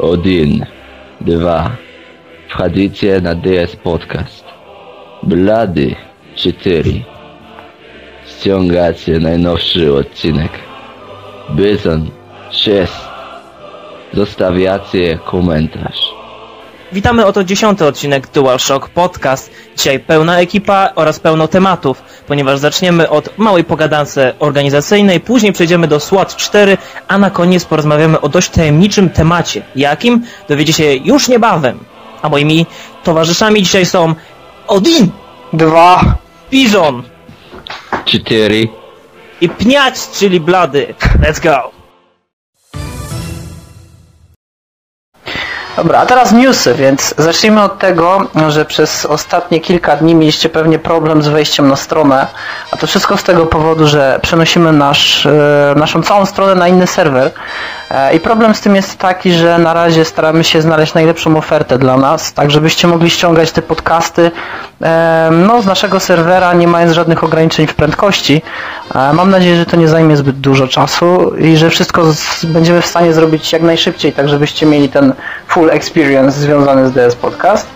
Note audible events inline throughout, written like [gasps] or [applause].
Один, два. Входите на DS Podcast. Blady 4. Ściągacie najnowszy odcinek. Byzon 6. Zostawiacie komentarz. Witamy oto dziesiąty odcinek DualShock Podcast. Dzisiaj pełna ekipa oraz pełno tematów, ponieważ zaczniemy od małej pogadance organizacyjnej, później przejdziemy do SWAT 4, a na koniec porozmawiamy o dość tajemniczym temacie. Jakim? Dowiecie się już niebawem. A moimi towarzyszami dzisiaj są Odin, Dwa. Piżon 4. i Pniać, czyli Blady. Let's go! Dobra, a teraz newsy, więc zacznijmy od tego, że przez ostatnie kilka dni mieliście pewnie problem z wejściem na stronę, a to wszystko z tego powodu, że przenosimy nasz, e, naszą całą stronę na inny serwer i problem z tym jest taki, że na razie staramy się znaleźć najlepszą ofertę dla nas, tak żebyście mogli ściągać te podcasty e, no, z naszego serwera, nie mając żadnych ograniczeń w prędkości. E, Mam nadzieję, że to nie zajmie zbyt dużo czasu i że wszystko będziemy w stanie zrobić jak najszybciej, tak żebyście mieli ten full experience związany z DS Podcast.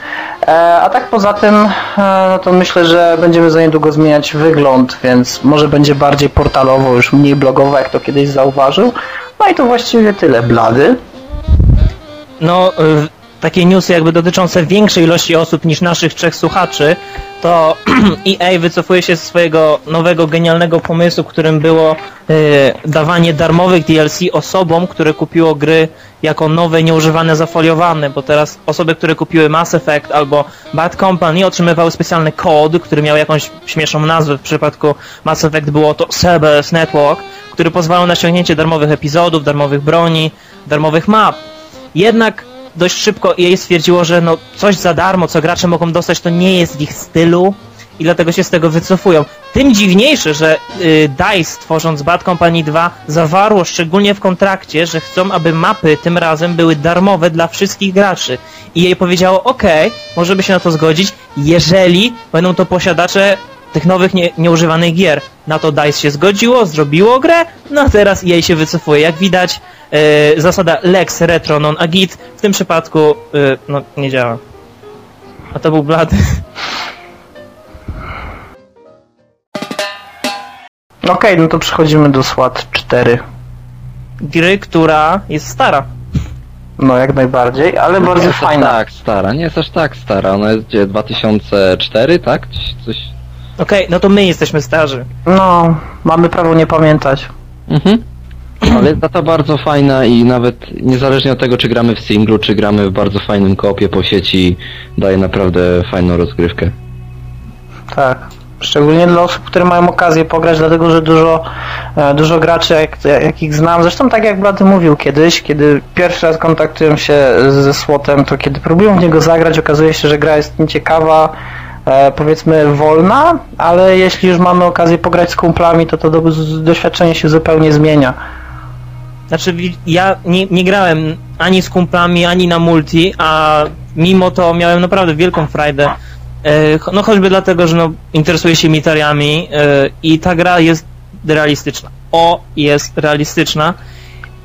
E, A tak poza tym, e, no to myślę, że będziemy za niedługo zmieniać wygląd, więc może będzie bardziej portalowo, już mniej blogowo, jak to kiedyś zauważył. No i to właściwie tyle. Blady. No, y, takie newsy jakby dotyczące większej ilości osób niż naszych trzech słuchaczy, to [clears throat] EA wycofuje się z swojego nowego, genialnego pomysłu, którym było y, dawanie darmowych DLC osobom, które kupiło gry jako nowe, nieużywane, zafoliowane, bo teraz osoby, które kupiły Mass Effect albo Bad Company otrzymywały specjalny kod, który miał jakąś śmieszną nazwę. W przypadku Mass Effect było to Cerberus Network, który pozwalał na ściągnięcie darmowych epizodów, darmowych broni, darmowych map. Jednak dość szybko EA stwierdziło, że no coś za darmo, co gracze mogą dostać, to nie jest w ich stylu i dlatego się z tego wycofują. Tym dziwniejsze, że y, DICE tworząc Bad Company 2 zawarło szczególnie w kontrakcie, że chcą, aby mapy tym razem były darmowe dla wszystkich graczy. I jej powiedziało, ok, możemy się na to zgodzić, jeżeli będą to posiadacze tych nowych nie, nieużywanych gier. Na to DICE się zgodziło, zrobiło grę, no a teraz jej się wycofuje. Jak widać, e, zasada Lex Retro Non Agit w tym przypadku e, no, nie działa. A to był blady. [laughs] Okej, no to przechodzimy do SWAT 4. Gry, która jest stara. No jak najbardziej, ale bardzo nie jest aż fajna. tak stara, nie jest aż tak stara. Ona jest gdzie 2004, tak? Coś- Coś. Okej, no to my jesteśmy starzy. No, mamy prawo nie pamiętać. Mhm. Ale jest za to bardzo fajna i nawet niezależnie od tego, czy gramy w singlu, czy gramy w bardzo fajnym kopie po sieci, daje naprawdę fajną rozgrywkę. Tak. Szczególnie dla osób, które mają okazję pograć, dlatego że dużo, e, dużo graczy, jak, ich znam, zresztą tak jak Blady mówił kiedyś, kiedy pierwszy raz kontaktują się ze SWOTem, to kiedy próbują w niego zagrać, okazuje się, że gra jest nieciekawa, e, powiedzmy wolna, ale jeśli już mamy okazję pograć z kumplami, to to doświadczenie się zupełnie zmienia. Znaczy, ja nie, nie grałem ani z kumplami, ani na multi, a mimo to miałem naprawdę wielką frajdę. E, No choćby dlatego, że no, interesuję się militariami e, i ta gra jest realistyczna. O, jest realistyczna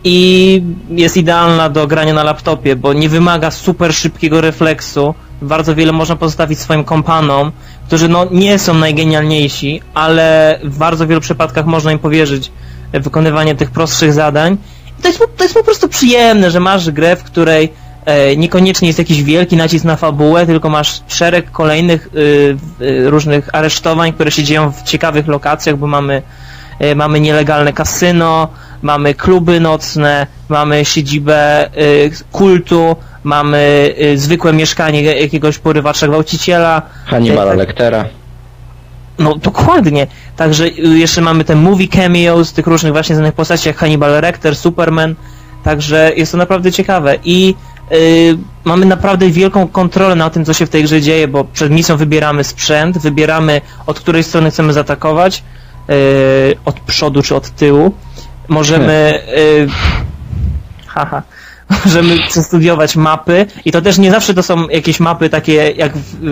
i jest idealna do grania na laptopie, bo nie wymaga super szybkiego refleksu. Bardzo wiele można pozostawić swoim kompanom, którzy no nie są najgenialniejsi, ale w bardzo wielu przypadkach można im powierzyć wykonywanie tych prostszych zadań. I to jest, po- to jest po prostu przyjemne, że masz grę, w której e, niekoniecznie jest jakiś wielki nacisk na fabułę, tylko masz szereg kolejnych y, y, różnych aresztowań, które się dzieją w ciekawych lokacjach, bo mamy E, mamy nielegalne kasyno, mamy kluby nocne, mamy siedzibę y, kultu, mamy zwykłe mieszkanie jakiegoś porywacza gwałciciela. Hannibala tak. Lectera. No dokładnie. Także y, jeszcze mamy te movie cameos tych różnych właśnie znanych postaci jak Hannibal Lecter, Superman. Także jest to naprawdę ciekawe i y, mamy naprawdę wielką kontrolę na tym, co się w tej grze dzieje, bo przed misją wybieramy sprzęt, wybieramy od której strony chcemy zaatakować, y, od przodu czy od tyłu. Możemy y, [laughs] haha, [laughs] możemy przestudiować mapy i to też nie zawsze to są jakieś mapy takie jak w,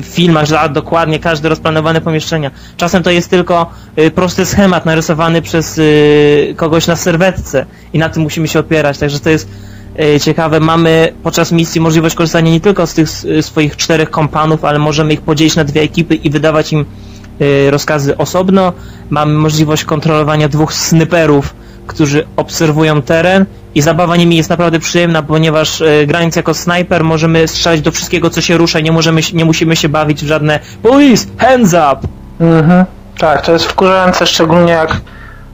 y, filmach, że a, dokładnie każde rozplanowane pomieszczenia. Czasem to jest tylko y, prosty schemat narysowany przez y, kogoś na serwetce i na tym musimy się opierać, także to jest ciekawe, mamy podczas misji możliwość korzystania nie tylko z tych swoich czterech kompanów, ale możemy ich podzielić na dwie ekipy i wydawać im rozkazy osobno. Mamy możliwość kontrolowania dwóch snyperów, którzy obserwują teren i zabawa nimi jest naprawdę przyjemna, ponieważ e, grając jako snajper możemy strzelać do wszystkiego, co się rusza i nie, możemy, nie musimy się bawić w żadne police, hands up! Mhm. Tak, to jest wkurzające, szczególnie jak...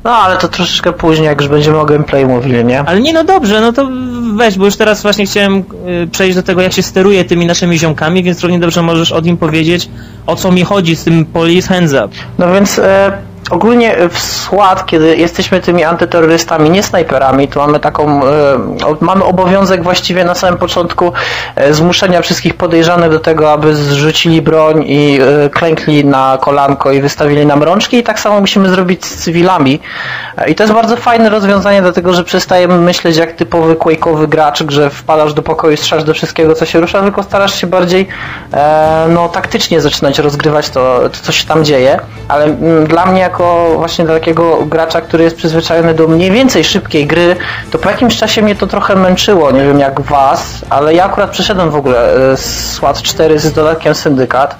No ale to troszeczkę później, jak już będziemy o gameplay mówili, nie? Ale nie, no dobrze, no to weź, bo już teraz właśnie chciałem y, przejść do tego, jak się steruje tymi naszymi ziomkami, więc równie dobrze możesz od nim powiedzieć, o co mi chodzi z tym police hands up. No więc e, ogólnie w SWAT, kiedy jesteśmy tymi antyterrorystami, nie snajperami, to mamy taką, e, mamy obowiązek właściwie na samym początku e, zmuszenia wszystkich podejrzanych do tego, aby zrzucili broń i e, klękli na kolanko i wystawili nam rączki i tak samo musimy zrobić z cywilami. I to jest bardzo fajne rozwiązanie, dlatego że przestajemy myśleć jak typowy quake'owy gracz, że wpadasz do pokoju i strzelasz do wszystkiego, co się rusza, tylko starasz się bardziej no, taktycznie zaczynać rozgrywać to, to, co się tam dzieje, ale mm, dla mnie jako właśnie dla takiego gracza, który jest przyzwyczajony do mniej więcej szybkiej gry, to po jakimś czasie mnie to trochę męczyło, nie wiem jak was, ale ja akurat przeszedłem w ogóle e, z SWAT 4 z dodatkiem Syndykat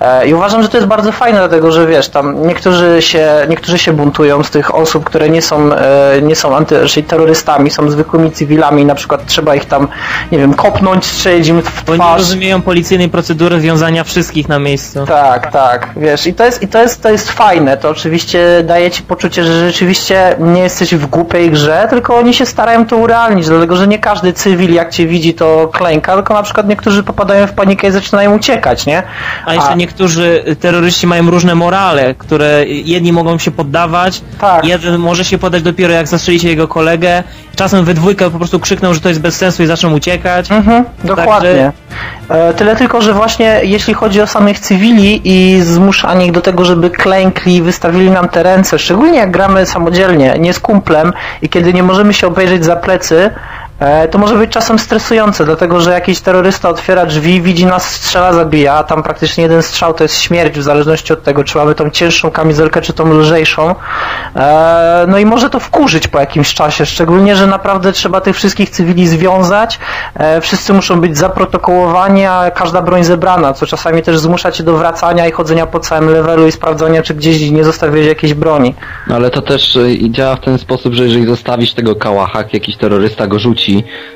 e, i uważam, że to jest bardzo fajne, dlatego że wiesz, tam niektórzy się, niektórzy się buntują z tych osób, które nie są, e, nie są anty, terrorystami, są zwykłymi cywilami, na przykład trzeba ich tam, nie wiem, kopnąć, strzelić im w twarz. rozumieją policyjnej procedury wiązania wszystkich na miejscu. Tak, tak, wiesz, i to jest, i to jest, to jest fajne, to oczywiście daje ci poczucie, że rzeczywiście nie jesteś w głupiej grze, tylko oni się starają to urealnić, dlatego, że nie każdy cywil jak cię widzi to klęka, tylko na przykład niektórzy popadają w panikę i zaczynają uciekać, nie? A jeszcze niektórzy terroryści mają różne morale, które jedni mogą się poddawać, Tak. jeden może się poddać dopiero jak zastrzelicie jego kolegę, czasem we dwójkę po prostu krzykną, że to jest bez sensu i zaczną uciekać. Mhm, dokładnie. E, Tyle tylko, że właśnie jeśli chodzi o samych cywili i zmuszanie ich do tego, żeby klękli i nam te ręce, szczególnie jak gramy samodzielnie, nie z kumplem i kiedy nie możemy się obejrzeć za plecy, to może być czasem stresujące, dlatego że jakiś terrorysta otwiera drzwi, widzi nas, strzela, zabija, a tam praktycznie jeden strzał to jest śmierć w zależności od tego, czy mamy tą cięższą kamizelkę, czy tą lżejszą. E, No i może to wkurzyć po jakimś czasie, szczególnie, że naprawdę trzeba tych wszystkich cywili związać, e, wszyscy muszą być zaprotokołowani, a każda broń zebrana, co czasami też zmusza cię do wracania i chodzenia po całym levelu i sprawdzania, czy gdzieś nie zostawiłeś jakiejś broni. No ale to też działa w ten sposób, że jeżeli zostawisz tego kałacha, jak jakiś terrorysta go rzuci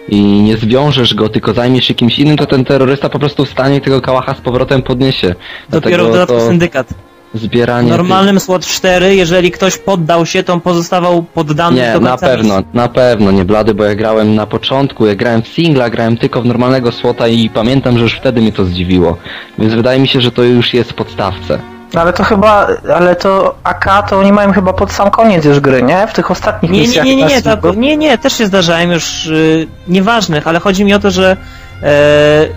i nie zwiążesz go, tylko zajmiesz się kimś innym, to ten terrorysta po prostu wstanie i tego kałacha z powrotem podniesie. Dopiero w Dlatego dodatku to syndykat. zbieranie... W normalnym SWAT 4, jeżeli ktoś poddał się, to on pozostawał poddany Nie, na pewno, na pewno, nie blady, bo ja grałem na początku, ja grałem w singla, grałem tylko w normalnego słota i pamiętam, że już wtedy mnie to zdziwiło. Więc wydaje mi się, że to już jest w podstawce. No ale to chyba, ale to AK to oni mają chyba pod sam koniec już gry, nie? W tych ostatnich Nie, nie, misjach. nie, nie, nie, Singlu. nie, nie, też się zdarzają już y, nieważnych, ale chodzi mi o to, że e,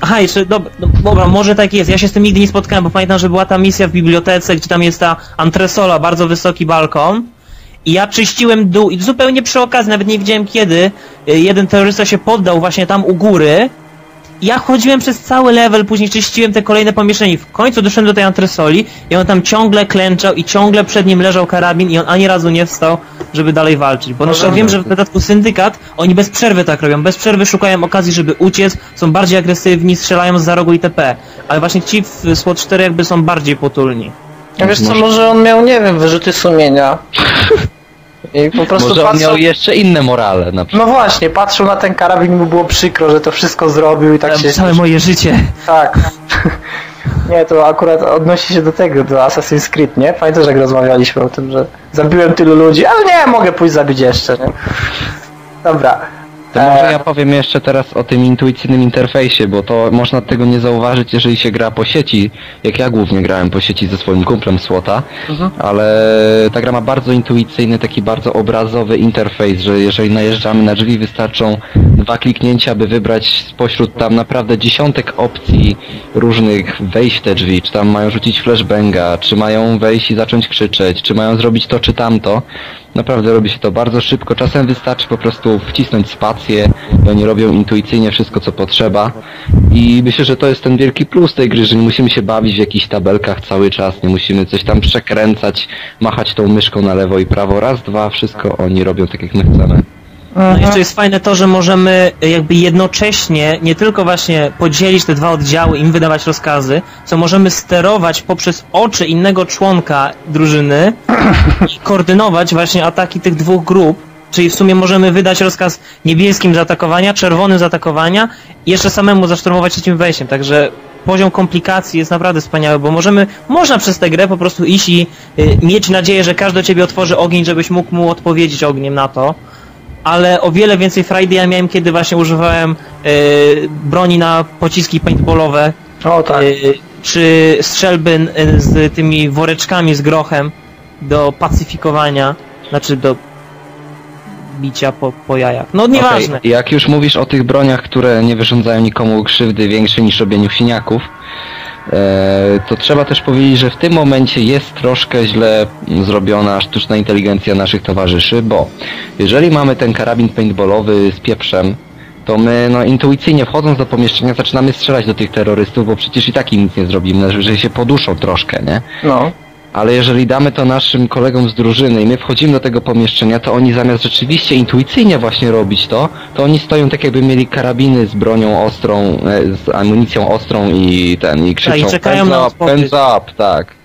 aha, jeszcze, dobra, no, dobra, może tak jest, ja się z tym nigdy nie spotkałem, bo pamiętam, że była ta misja w bibliotece, gdzie tam jest ta antresola, bardzo wysoki balkon i ja czyściłem dół i zupełnie przy okazji, nawet nie wiedziałem kiedy, y, jeden terrorysta się poddał właśnie tam u góry ja chodziłem przez cały level, później czyściłem te kolejne pomieszczenia i w końcu doszedłem do tej antresoli i on tam ciągle klęczał i ciągle przed nim leżał karabin i on ani razu nie wstał, żeby dalej walczyć. Bo na przykład wiem, że w dodatku syndykat, oni bez przerwy tak robią, bez przerwy szukają okazji, żeby uciec, są bardziej agresywni, strzelają z za rogu itp. Ale właśnie ci w SWAT 4 jakby są bardziej potulni. Ja wiesz co, Może- może on miał, nie wiem, wyrzuty sumienia. [laughs] I po prostu Może on patrzył... miał jeszcze inne morale na przykład. No właśnie, patrzył na ten karabin i mu było przykro, że to wszystko zrobił i tak się... Całe moje życie. Tak. [laughs] Nie, to akurat odnosi się do tego, do Assassin's Creed, nie? Pamiętasz jak rozmawialiśmy o tym, że zabiłem tylu ludzi, ale nie, mogę pójść zabić jeszcze, nie? Dobra. To może ja powiem jeszcze teraz o tym intuicyjnym interfejsie, bo to można tego nie zauważyć, jeżeli się gra po sieci, jak ja głównie grałem po sieci ze swoim kumplem Słota, ale ta gra ma bardzo intuicyjny, taki bardzo obrazowy interfejs, że jeżeli najeżdżamy na drzwi wystarczą dwa kliknięcia, by wybrać spośród tam naprawdę dziesiątek opcji różnych wejść w te drzwi, czy tam mają rzucić flashbanga, czy mają wejść i zacząć krzyczeć, czy mają zrobić to czy tamto. Naprawdę robi się to bardzo szybko. Czasem wystarczy po prostu wcisnąć spację i oni robią intuicyjnie wszystko, co potrzeba. I myślę, że to jest ten wielki plus tej gry, że nie musimy się bawić w jakichś tabelkach cały czas, nie musimy coś tam przekręcać, machać tą myszką na lewo i prawo. Raz, dwa, wszystko oni robią tak, jak my chcemy. No jeszcze jest fajne to, że możemy jakby jednocześnie nie tylko właśnie podzielić te dwa oddziały, im wydawać rozkazy, co możemy sterować poprzez oczy innego członka drużyny i [coughs] koordynować właśnie ataki tych dwóch grup. Czyli w sumie możemy wydać rozkaz niebieskim zaatakowania, czerwonym zaatakowania i jeszcze samemu zaszturmować trzecim wejściem. Także poziom komplikacji jest naprawdę wspaniały, bo możemy, można przez tę grę po prostu iść i y, mieć nadzieję, że każdy do ciebie otworzy ogień, żebyś mógł mu odpowiedzieć ogniem na to ale o wiele więcej frajdy ja miałem, kiedy właśnie używałem y, broni na pociski paintballowe, O tak. y, czy strzelby y, z tymi woreczkami z grochem do pacyfikowania, znaczy do bicia po, po jajach. No nieważne. Okej, Jak już mówisz o tych broniach, które nie wyrządzają nikomu krzywdy większej niż robieniu siniaków, e, to trzeba też powiedzieć, że w tym momencie jest troszkę źle zrobiona sztuczna inteligencja naszych towarzyszy, bo jeżeli mamy ten karabin paintballowy z pieprzem, to my no, intuicyjnie wchodząc do pomieszczenia zaczynamy strzelać do tych terrorystów, bo przecież i tak im nic nie zrobimy, że się poduszą troszkę, nie? No. Ale jeżeli damy to naszym kolegom z drużyny i my wchodzimy do tego pomieszczenia, to oni zamiast rzeczywiście intuicyjnie właśnie robić to, to oni stoją tak jakby mieli karabiny z bronią ostrą, e, z amunicją ostrą i ten, i krzyczą Tak, i czekają "Hands na up, odpowiedź. up, tak.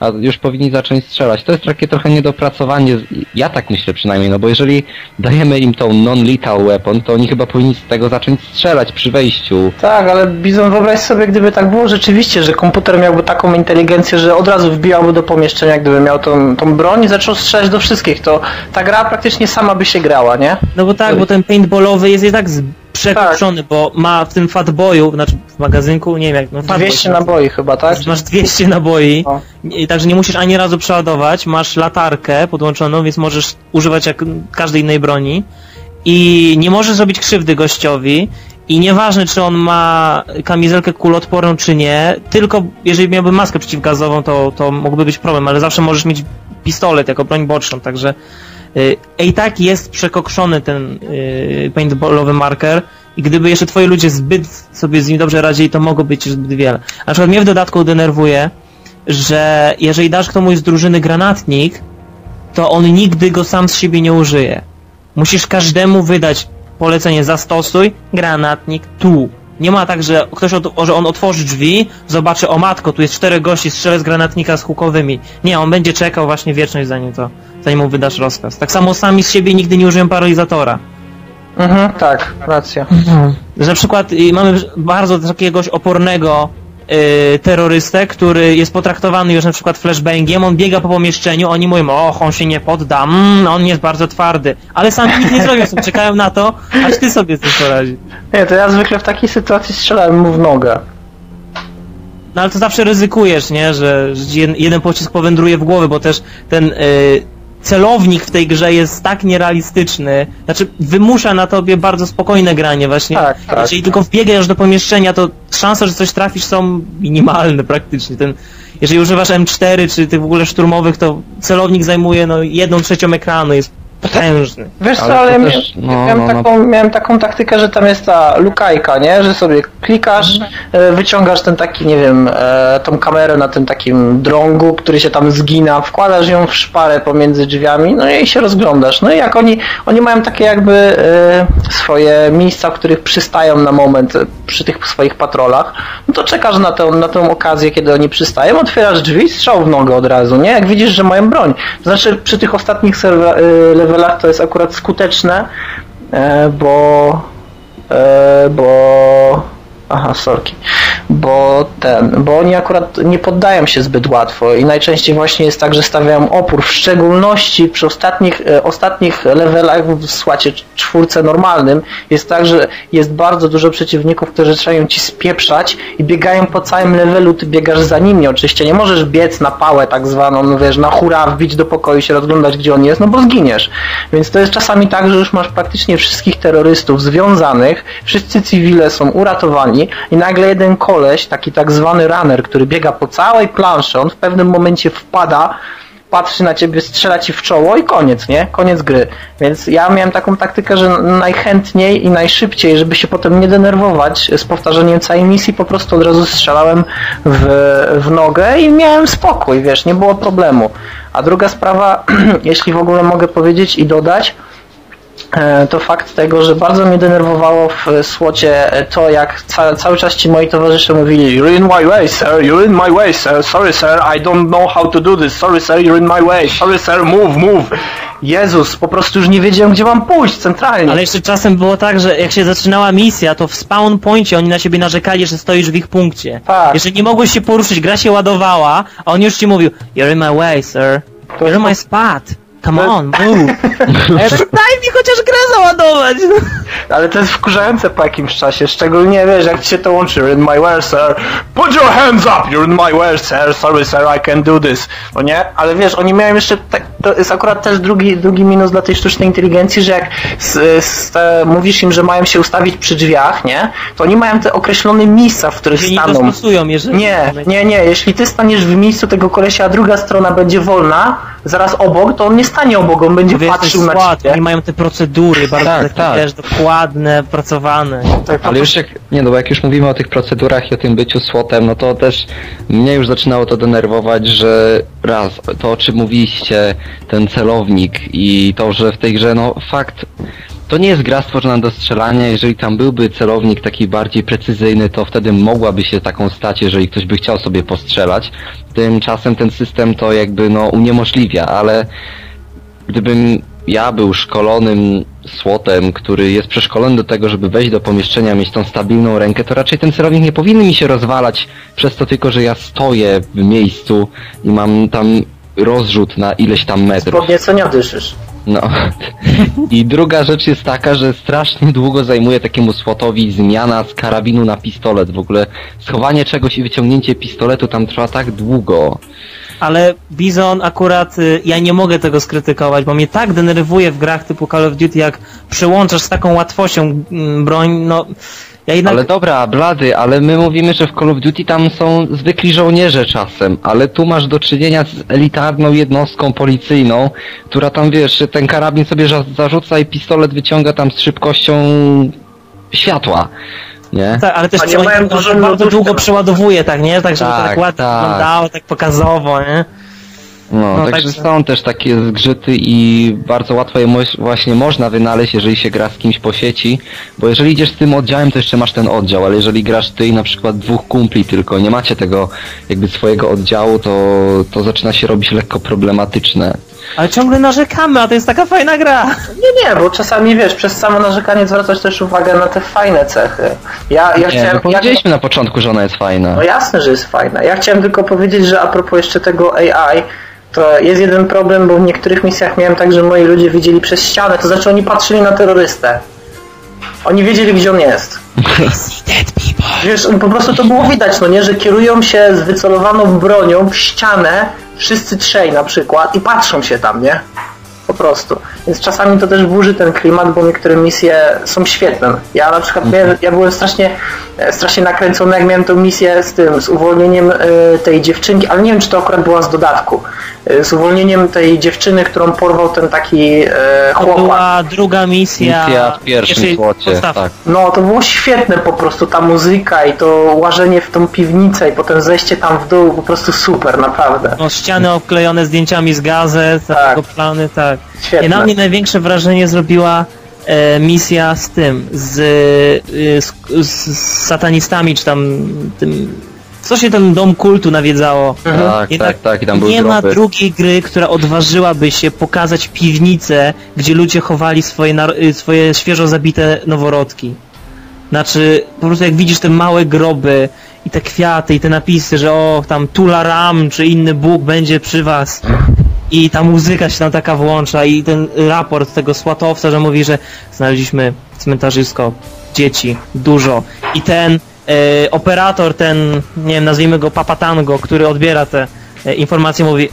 A już powinni zacząć strzelać. To jest takie trochę niedopracowanie, ja tak myślę przynajmniej, no bo jeżeli dajemy im tą non-lethal weapon, to oni chyba powinni z tego zacząć strzelać przy wejściu. Tak, ale Bizon, wyobraź sobie, gdyby tak było rzeczywiście, że komputer miałby taką inteligencję, że od razu wbijałby do pomieszczenia, gdyby miał tą, tą broń i zaczął strzelać do wszystkich, to ta gra praktycznie sama by się grała, nie? No bo tak, bo ten paintballowy jest i tak przekroczony, bo ma w tym fatboyu, znaczy w magazynku, nie wiem jak, no fatboy 200 się nazywa. naboi chyba, tak? Masz 200 naboi, O. i, także nie musisz ani razu przeładować, masz latarkę podłączoną, więc możesz używać jak każdej innej broni i nie możesz zrobić krzywdy gościowi i nieważne czy on ma kamizelkę kuloodporną czy nie, tylko jeżeli miałby maskę przeciwgazową to, to mógłby być problem, ale zawsze możesz mieć pistolet jako broń boczną, także i tak jest przekokszony ten y, paintballowy marker i gdyby jeszcze twoi ludzie zbyt sobie z nim dobrze radzili, to mogło być zbyt wiele. Na przykład mnie w dodatku denerwuje, że jeżeli dasz komuś z drużyny granatnik, to on nigdy go sam z siebie nie użyje. Musisz każdemu wydać polecenie zastosuj, granatnik tu. Nie ma tak, że ktoś, od, że on otworzy drzwi, zobaczy, o matko, tu jest czterech gości, strzelę z granatnika z hukowymi. Nie, on będzie czekał właśnie wieczność zanim to, zanim mu wydasz rozkaz. Tak samo sami z siebie nigdy nie użyją paralizatora. Mhm, tak, racja. Że na przykład y, mamy bardzo jakiegoś opornego y, terrorystę, który jest potraktowany już na przykład flashbangiem, on biega po pomieszczeniu, oni mówią, och, on się nie podda, mm, on jest bardzo twardy, ale sami nic nie [laughs] zrobią, czekają na to, aż ty sobie z tym poradzisz. Nie, to ja zwykle w takiej sytuacji strzelałem mu w nogę. No ale to zawsze ryzykujesz, nie, że, że jeden pocisk powędruje w głowę, bo też ten y, celownik w tej grze jest tak nierealistyczny, znaczy wymusza na tobie bardzo spokojne granie właśnie. Tak, tak. Jeżeli tylko wbiegasz do pomieszczenia, to szanse, że coś trafisz są minimalne praktycznie. Ten, jeżeli używasz M4 czy tych w ogóle szturmowych, to celownik zajmuje no jedną trzecią ekranu, jest potężny. Wiesz co, Ale ja też, no, miałem, no, no. taką, miałem taką taktykę, że tam jest ta lukajka, nie? Że sobie klikasz, e, wyciągasz ten taki, nie wiem, e, tą kamerę na tym takim drągu, który się tam zgina, wkładasz ją w szparę pomiędzy drzwiami, no i się rozglądasz. No i jak oni, oni mają takie jakby e, swoje miejsca, w których przystają na moment przy tych swoich patrolach, no to czekasz na tę, na tę okazję, kiedy oni przystają, otwierasz drzwi, strzał w nogę od razu, nie? Jak widzisz, że mają broń. To znaczy przy tych ostatnich serwa, y, levelach to jest akurat skuteczne, e, bo e, bo aha, sorki, bo ten, bo oni akurat nie poddają się zbyt łatwo i najczęściej właśnie jest tak, że stawiają opór, w szczególności przy ostatnich, e, ostatnich levelach w słacie czwórce normalnym jest tak, że jest bardzo dużo przeciwników, którzy zaczynają ci spieprzać i biegają po całym levelu, ty biegasz za nimi oczywiście, nie możesz biec na pałę tak zwaną, no wiesz, na hura, wbić do pokoju się rozglądać gdzie on jest, no bo zginiesz. Więc to jest czasami tak, że już masz praktycznie wszystkich terrorystów związanych, wszyscy cywile są uratowani i nagle jeden koleś, taki tak zwany runner, który biega po całej planszy, on w pewnym momencie wpada, patrzy na ciebie, strzela ci w czoło i koniec, nie? Koniec gry. Więc ja miałem taką taktykę, że najchętniej i najszybciej, żeby się potem nie denerwować z powtarzaniem całej misji, po prostu od razu strzelałem w, w nogę i miałem spokój, wiesz, nie było problemu. A druga sprawa, [clears throat] jeśli w ogóle mogę powiedzieć i dodać, to fakt tego, że bardzo mnie denerwowało w słocie to, jak ca cały czas ci moi towarzysze mówili You're in my way, sir, you're in my way, sir, sorry, sir, I don't know how to do this, sorry, sir, you're in my way, sorry, sir, move, move. Jezus, po prostu już nie wiedziałem, gdzie mam pójść centralnie. Ale jeszcze czasem było tak, że jak się zaczynała misja, to w spawn poincie oni na siebie narzekali, że stoisz w ich punkcie. Tak. Jeżeli nie mogłeś się poruszyć, gra się ładowała, a on już ci mówił You're in my way, sir. You're in my spot. Come on, move. [laughs] Daj mi chociaż grę załadować. Ale to jest wkurzające po jakimś czasie, szczególnie wiesz, jak ci się to łączy. You're in my way, sir. Put your hands up! You're in my way, sir. Sorry, sir, I can do this. No nie? Ale wiesz, oni mają jeszcze, tak, to jest akurat też drugi, drugi minus dla tej sztucznej inteligencji, że jak s, te, mówisz im, że mają się ustawić przy drzwiach, nie? To oni mają te określone miejsca, w których nie staną. dostosują, jeżeli... Nie, nie, nie. Jeśli ty staniesz w miejscu tego kolesia, a druga strona będzie wolna, zaraz obok, to on nie stanie obok, on będzie jesteś patrzył na ciebie. oni mają te procedury bardzo Tak, takie tak. też dokładne, opracowane. Tak, Ale już jak, nie no, bo jak już mówimy o tych procedurach i o tym byciu słotem, no to też mnie już zaczynało to denerwować, że raz, to o czym mówiliście, ten celownik i to, że w tej grze, no fakt, to nie jest gra stworzona do strzelania, jeżeli tam byłby celownik taki bardziej precyzyjny, to wtedy mogłaby się taką stać, jeżeli ktoś by chciał sobie postrzelać. Tymczasem ten system to jakby no uniemożliwia, ale gdybym ja był szkolonym słotem, który jest przeszkolony do tego, żeby wejść do pomieszczenia, mieć tą stabilną rękę, to raczej ten celownik nie powinien mi się rozwalać przez to tylko, że ja stoję w miejscu i mam tam rozrzut na ileś tam metrów. Podniecenia dyszysz. No. I druga rzecz jest taka, że strasznie długo zajmuje takiemu słotowi zmiana z karabinu na pistolet. W ogóle schowanie czegoś i wyciągnięcie pistoletu tam trwa tak długo. Ale Bizon akurat, y, ja nie mogę tego skrytykować, bo mnie tak denerwuje w grach typu Call of Duty, jak przełączasz z taką łatwością mm, broń, no... Ja jednak... Ale dobra, blady, ale my mówimy, że w Call of Duty tam są zwykli żołnierze czasem, ale tu masz do czynienia z elitarną jednostką policyjną, która tam, wiesz, ten karabin sobie za- zarzuca i pistolet wyciąga tam z szybkością światła, nie? Tak, ale też to dużo bardzo długo przeładowuje, tak, nie? Tak, żeby to Tak, tak ładnie tak. wyglądało, tak pokazowo, nie? No, No, także także- są też takie zgrzyty i bardzo łatwo je moś- właśnie można wynaleźć, jeżeli się gra z kimś po sieci, bo jeżeli idziesz z tym oddziałem, to jeszcze masz ten oddział, ale jeżeli grasz ty i na przykład dwóch kumpli tylko, nie macie tego jakby swojego oddziału, to, to zaczyna się robić lekko problematyczne. Ale ciągle narzekamy, a to jest taka fajna gra. Nie, nie, bo czasami wiesz, przez samo narzekanie zwracasz też uwagę na te fajne cechy. Ja, ja Nie, chciałem. no Ja, powiedzieliśmy na początku, że ona jest fajna. no jasne, że jest fajna. Ja chciałem tylko powiedzieć, że a propos jeszcze tego AI, to jest jeden problem, bo w niektórych misjach miałem tak, że moi ludzie widzieli przez ścianę, to znaczy oni patrzyli na terrorystę. Oni wiedzieli, gdzie on jest. Wiesz, po prostu to było widać, no nie, że kierują się z wycelowaną bronią w ścianę, wszyscy trzej na przykład i patrzą się tam, nie? Po prostu. Więc czasami to też burzy ten klimat, bo niektóre misje są świetne. Ja na przykład miałem, ja byłem strasznie, strasznie nakręcony, jak miałem tą misję z tym, z uwolnieniem e, tej dziewczynki, ale nie wiem, czy to akurat była z dodatku. E, z uwolnieniem tej dziewczyny, którą porwał ten taki e, To chłopak. była druga misja... Misja w pierwszym podstawki. tak. No, to było świetne po prostu, ta muzyka i to łażenie w tą piwnicę i potem zejście tam w dół, po prostu super, naprawdę. No, ściany obklejone zdjęciami z gazet, Tak. plany, tak. Świetne. I na mnie największe wrażenie zrobiła e, misja z tym, z, e, z, z satanistami, czy tam tym, co się ten dom kultu nawiedzało. Tak, Jednak tak, tak, i tam nie ma drugiej gry, która odważyłaby się pokazać piwnicę, gdzie ludzie chowali swoje, y, swoje świeżo zabite noworodki. Znaczy, po prostu jak widzisz te małe groby i te kwiaty i te napisy, że o, tam Tula Ram czy inny Bóg będzie przy was i ta muzyka się tam taka włącza i ten raport tego słatowca, że mówi, że znaleźliśmy cmentarzysko, dzieci, dużo i ten e, operator, ten, nie wiem, nazwijmy go Papatango, który odbiera te e, informacje, mówi e,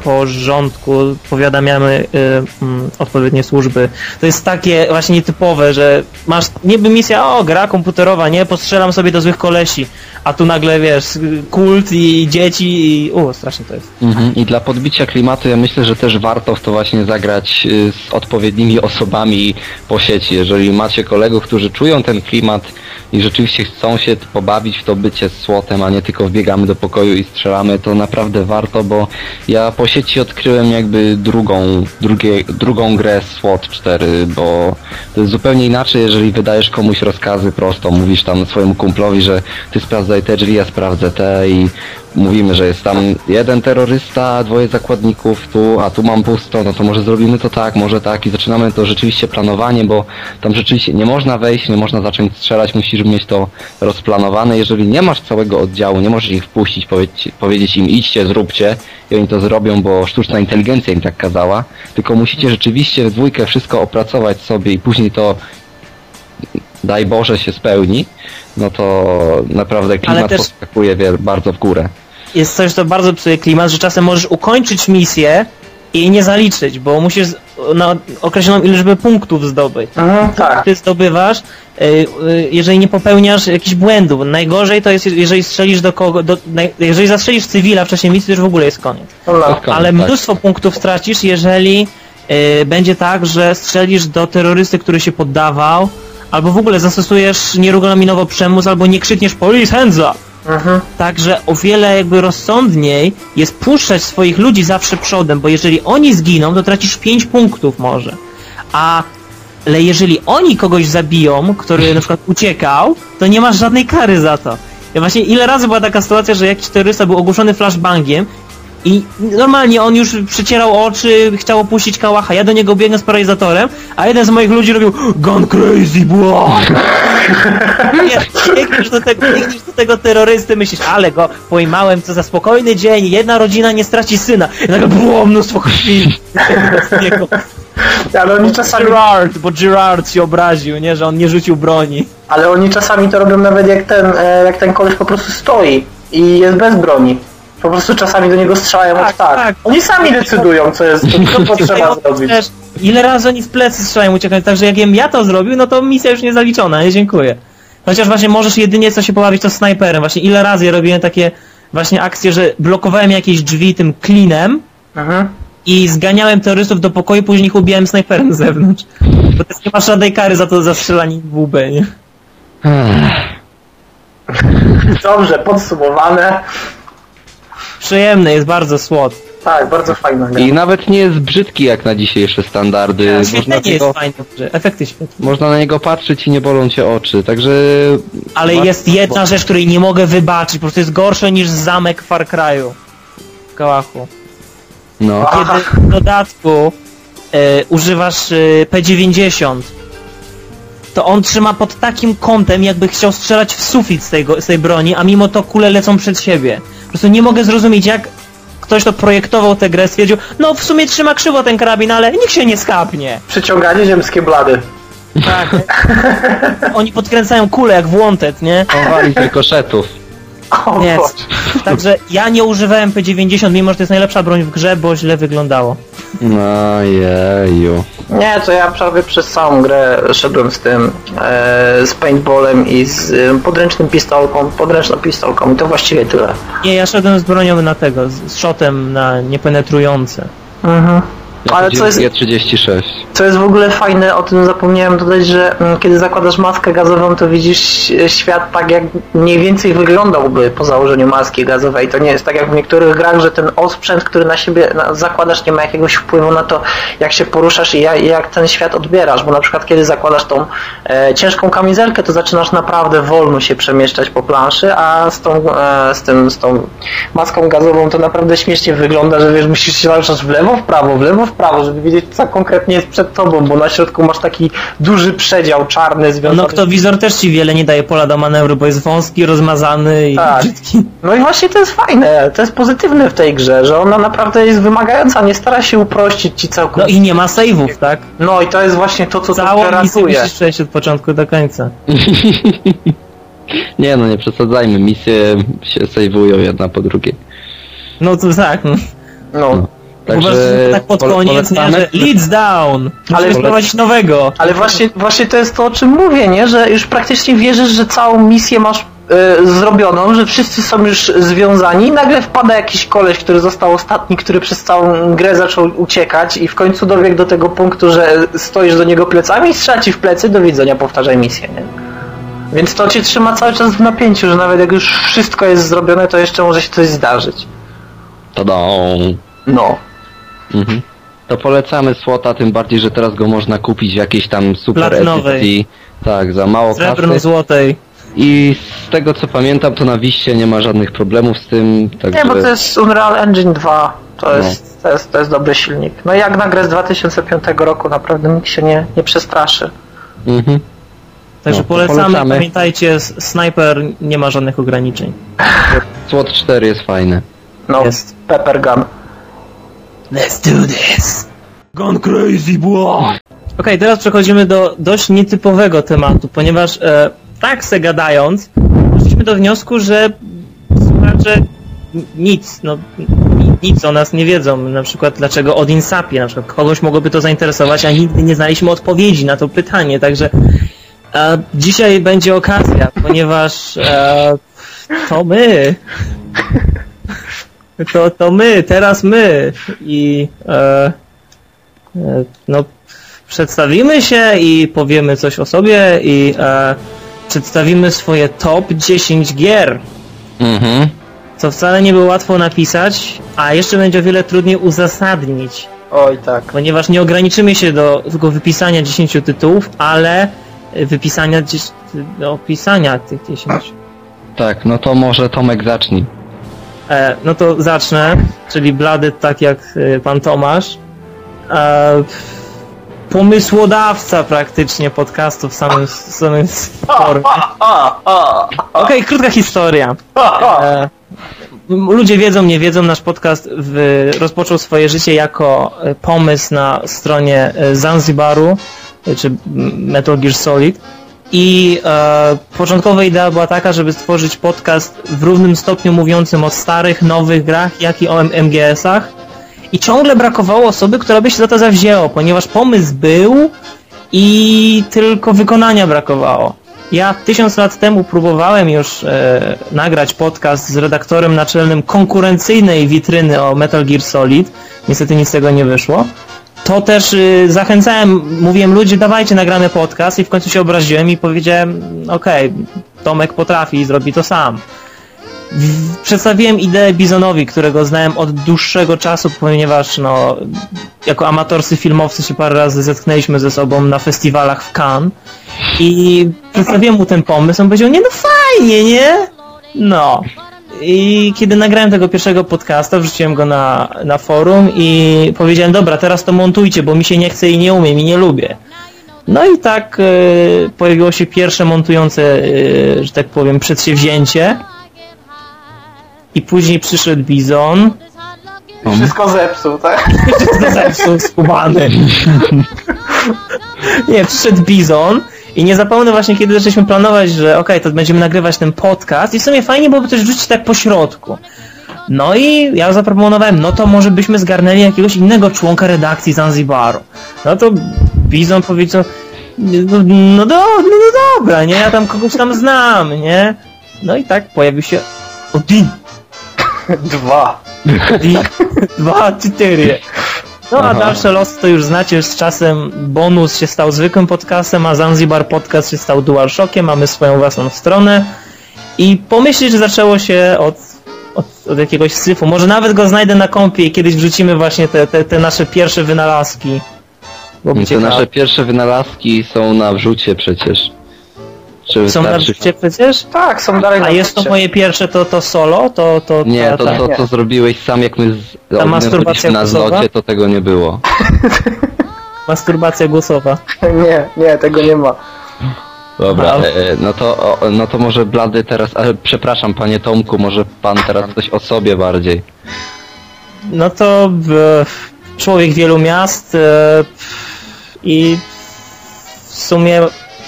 w porządku, powiadamiamy e, mm, odpowiednie służby. To jest takie właśnie nietypowe, że masz niby misja, o, gra komputerowa, nie, postrzelam sobie do złych kolesi, a tu nagle, wiesz, kult i dzieci i... U, strasznie to jest. Mhm. I dla podbicia klimatu ja myślę, że też warto w to właśnie zagrać y, z odpowiednimi osobami po sieci. Jeżeli macie kolegów, którzy czują ten klimat i rzeczywiście chcą się pobawić w to bycie z słotem, a nie tylko wbiegamy do pokoju i strzelamy, to naprawdę warto, bo ja po sieci odkryłem jakby drugą, drugie, drugą grę SWOT 4, bo to jest zupełnie inaczej, jeżeli wydajesz komuś rozkazy prosto, mówisz tam swojemu kumplowi, że ty sprawdzaj te drzwi, ja sprawdzę te i mówimy, że jest tam jeden terrorysta, dwoje zakładników tu, a tu mam pusto, no to może zrobimy to tak, może tak i zaczynamy to rzeczywiście planowanie, bo tam rzeczywiście nie można wejść, nie można zacząć strzelać, musisz mieć to rozplanowane. Jeżeli nie masz całego oddziału, nie możesz ich wpuścić, powiedzieć, powiedzieć im idźcie, zróbcie i oni to zrobią, bo sztuczna inteligencja im tak kazała, tylko musicie rzeczywiście w dwójkę wszystko opracować sobie i później to daj Boże się spełni, no to naprawdę klimat też- poskakuje bardzo w górę. Jest coś, co bardzo psuje klimat, że czasem możesz ukończyć misję i jej nie zaliczyć, bo musisz na określoną liczbę punktów zdobyć. Mhm, tak. Ty zdobywasz, y, y, jeżeli nie popełniasz jakichś błędów. Najgorzej to jest, jeżeli strzelisz do kogo, do, jeżeli zastrzelisz cywila w czasie misji, to już w ogóle jest koniec. No, no. Ale tak. mnóstwo punktów stracisz, jeżeli y, będzie tak, że strzelisz do terrorysty, który się poddawał, albo w ogóle zastosujesz nieregulaminowo przemoc, albo nie krzykniesz police hands up. Mhm. Także o wiele jakby rozsądniej jest puszczać swoich ludzi zawsze przodem, bo jeżeli oni zginą, to tracisz 5 punktów może. A ale jeżeli oni kogoś zabiją, który na przykład uciekał, to nie masz żadnej kary za to. Ja właśnie ile razy była taka sytuacja, że jakiś terrorysta był ogłuszony flashbangiem i normalnie on już przycierał oczy, chciał opuścić kałacha, ja do niego biegnę z paralizatorem, a jeden z moich ludzi robił Gone crazy! Nie, biegniesz do, tego, biegniesz do tego terrorysty, myślisz, ale go pojmałem, co za spokojny dzień, jedna rodzina nie straci syna. I nagle było mnóstwo krwi. Ale oni czasami, Gerard, bo Gerard się obraził, nie, że on nie rzucił broni. ale oni czasami to robią nawet jak ten, e, jak ten koleś po prostu stoi i jest bez broni. Po prostu czasami do niego strzelają Tak, tak, tak. tak. Oni sami decydują, co jest, co, co [laughs] trzeba zrobić. też, ile razy oni w plecy strzelają uciekać, także jak ja to zrobił, no to misja już nie zaliczona, nie dziękuję. Chociaż właśnie możesz jedynie co się pobawić to snajperem, właśnie ile razy ja robiłem takie właśnie akcje, że blokowałem jakieś drzwi tym klinem Mhm. i zganiałem terrorystów do pokoju, później ich ubijałem snajperem z zewnątrz. Bo też nie masz żadnej kary za to za strzelanie w łbę, nie? [laughs] Dobrze, podsumowane. Przyjemne jest bardzo słod. Tak, bardzo fajna gra. I nawet nie jest brzydki jak na dzisiejsze standardy. Można, Świetlenie jest tego, fajne, że efekty świetne. można na niego patrzeć i nie bolą cię oczy, także... Ale jest jedna rzecz, której nie mogę wybaczyć, po prostu jest gorsze niż zamek Far Cry'u. W Kałachu. No. Kiedy w dodatku e, używasz e, P90, to on trzyma pod takim kątem, jakby chciał strzelać w sufit z, tego, z tej broni, a mimo to kule lecą przed siebie. Po prostu nie mogę zrozumieć, jak ktoś to projektował tę grę, stwierdził, no w sumie trzyma krzywo ten karabin, ale nikt się nie skapnie. Przyciąganie ziemskie blady. Tak. [laughs] Oni podkręcają kule jak w Wanted, nie? Chowali rykoszetów. O. [laughs] Także ja nie używałem P90, mimo że to jest najlepsza broń w grze, bo źle wyglądało. No jeju. Nie, to ja prawie przez całą grę szedłem z tym, e, z paintballem i z e, podręcznym pistolką, podręczną pistolką i to właściwie tyle. Nie, ja szedłem z bronią na tego, z, z shotem na niepenetrujące. Mhm. Ja Ale co jest, G36. co jest w ogóle fajne, o tym zapomniałem dodać, że mm, kiedy zakładasz maskę gazową, to widzisz e, świat tak, jak mniej więcej wyglądałby po założeniu maski gazowej. To nie jest tak jak w niektórych grach, że ten osprzęt, który na siebie zakładasz, nie ma jakiegoś wpływu na to, jak się poruszasz i jak, ten świat odbierasz, bo na przykład kiedy zakładasz tą e, ciężką kamizelkę, to zaczynasz naprawdę wolno się przemieszczać po planszy, a z tą, e, z tym, z tą maską gazową to naprawdę śmiesznie wygląda, że wiesz, [laughs] musisz się ruszać w lewo, w prawo, w lewo, w prawo, żeby wiedzieć, co konkretnie jest przed tobą, bo na środku masz taki duży przedział czarny związany No kto wizor też ci wiele nie daje pola do manewru, bo jest wąski, rozmazany i Tak. brzydki. No i właśnie to jest fajne, to jest pozytywne w tej grze, że ona naprawdę jest wymagająca, nie stara się uprościć ci No całkowicie. i nie ma save'ów, tak? No i to jest właśnie to, co to Całą misję ratuje. musisz przejść od początku do końca. [laughs] Nie no, nie przesadzajmy, misje się sejwują jedna po drugiej. No to tak, no. No. Uważasz, że to tak pod pole- koniec, nie, że leads down! Ale- wprowadzić nowego. Ale właśnie, właśnie to jest to, o czym mówię, nie? Że już praktycznie wierzysz, że całą misję masz e, zrobioną, że wszyscy są już związani i nagle wpada jakiś koleś, który został ostatni, który przez całą grę zaczął uciekać i w końcu dobiegł do tego punktu, że stoisz do niego plecami i strzela ci w plecy, do widzenia, powtarzaj misję, nie? Więc to cię trzyma cały czas w napięciu, że nawet jak już wszystko jest zrobione, to jeszcze może się coś zdarzyć. Tada. No. Mhm. To polecamy Słota, tym bardziej, że teraz go można kupić w jakiejś tam super Platynowej. edycji. Tak, za mało kasy. Srebrno-złotej. I z tego co pamiętam, to na Wiście nie ma żadnych problemów z tym, także... Nie, bo to jest Unreal Engine 2. To No. jest, to jest, to jest dobry silnik. No jak na grę z 2005 roku naprawdę nikt się nie, nie przestraszy. Mhm. Także No, to polecamy, polecamy. pamiętajcie, s- snajper nie ma żadnych ograniczeń. Słot 4 jest fajny. No, Jest. Pepper Gun. Let's do this! Gone crazy, boy! Okej, teraz przechodzimy do dość nietypowego tematu, ponieważ e, tak se gadając, doszliśmy do wniosku, że słuchacze nic, no ni- nic o nas nie wiedzą, na przykład dlaczego Odin sapie, na przykład kogoś mogłoby to zainteresować, a nigdy nie znaliśmy odpowiedzi na to pytanie, także e, dzisiaj będzie okazja, ponieważ e, to my to, to my, teraz my i e, e, no przedstawimy się i powiemy coś o sobie i e, przedstawimy swoje top 10 gier, Mhm. co wcale nie było łatwo napisać, a jeszcze będzie o wiele trudniej uzasadnić, Oj tak. ponieważ nie ograniczymy się do tylko wypisania 10 tytułów, ale wypisania, opisania tych 10. Tak, no to może Tomek zacznij. E, no to zacznę, czyli blady tak jak e, pan Tomasz. E, pomysłodawca praktycznie podcastu w samym, samym formie. Okej, krótka historia. Ludzie wiedzą, nie wiedzą, nasz podcast w, rozpoczął swoje życie jako pomysł na stronie Zanzibaru, czy m, Metal Gear Solid. I e, początkowa idea była taka, żeby stworzyć podcast w równym stopniu mówiącym o starych, nowych grach, jak i o MGS-ach. I ciągle brakowało osoby, która by się za to zawzięła, ponieważ pomysł był i tylko wykonania brakowało. Ja tysiąc lat temu próbowałem już e, nagrać podcast z redaktorem naczelnym konkurencyjnej witryny o Metal Gear Solid. Niestety nic z tego nie wyszło. To też y, zachęcałem, mówiłem ludzie, dawajcie nagramy podcast i w końcu się obraziłem i powiedziałem, okej, Tomek potrafi i zrobi to sam. Przedstawiłem ideę Bizonowi, którego znałem od dłuższego czasu, ponieważ no, jako amatorscy filmowcy się parę razy zetknęliśmy ze sobą na festiwalach w Cannes i przedstawiłem mu ten pomysł, on powiedział, nie no fajnie, nie? No. I kiedy nagrałem tego pierwszego podcasta, wrzuciłem go na, na forum i powiedziałem, dobra, teraz to montujcie, bo mi się nie chce i nie umiem i nie lubię. No i tak e, pojawiło się pierwsze montujące, e, że tak powiem, przedsięwzięcie. I później przyszedł Bizon. Wszystko zepsuł, tak? Zepsuł skubany. [laughs] Nie, przyszedł Bizon i nie zapomnę właśnie, kiedy zaczęliśmy planować, że okej, to będziemy nagrywać ten podcast i w sumie fajnie byłoby coś rzucić tak po środku. No i ja zaproponowałem, no to może byśmy zgarnęli jakiegoś innego członka redakcji Zanzibaru. No to Bizon powiedział, no, no, do, no, no dobra, nie, ja tam kogoś tam znam, nie? No i tak pojawił się Odin. [laughs] Dwa. I dwa, cztery. No a Aha. dalsze losy to już znacie, z czasem bonus się stał zwykłym podcastem, a Zanzibar Podcast się stał DualShockiem, mamy swoją własną stronę i pomyśleć, że zaczęło się od, od, od jakiegoś syfu. Może nawet go znajdę na kompie i kiedyś wrzucimy właśnie te, te, te nasze pierwsze wynalazki. Byłoby Te nasze pierwsze wynalazki są na wrzucie przecież. Czy Są na życie przecież? Tak, są dalej na A jest to moje pierwsze, to, to solo? To, to, Nie, to ta- to, nie. co zrobiłeś sam, jak my z na głosowa? zlocie, to tego nie było. [laughs] masturbacja głosowa. [laughs] Nie, nie, tego nie ma. Dobra, Aha. e, e, no to, no to może Blady teraz, ale przepraszam panie Tomku, może pan teraz coś o sobie bardziej. No to e, człowiek wielu miast e, i w sumie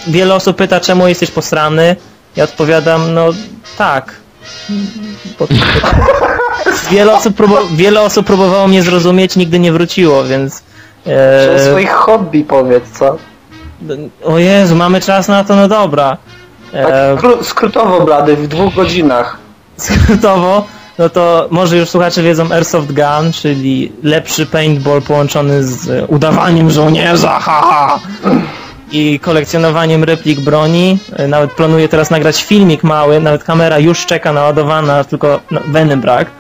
wiele osób pyta, czemu jesteś posrany. Ja odpowiadam, no tak. Bo- [laughs] wiele, osób wiele osób próbowało mnie zrozumieć, nigdy nie wróciło, więc... O E, swoich hobby powiedz, co? o Jezu, mamy czas na to, no dobra. Tak E, kró- skrótowo, blady, w dwóch godzinach. [laughs] skrótowo, no to może już słuchacze wiedzą Airsoft Gun, czyli lepszy paintball połączony z udawaniem żołnierza, haha! I kolekcjonowaniem replik broni. E, Nawet planuję teraz nagrać filmik mały, nawet kamera już czeka naładowana, tylko no, weny brak.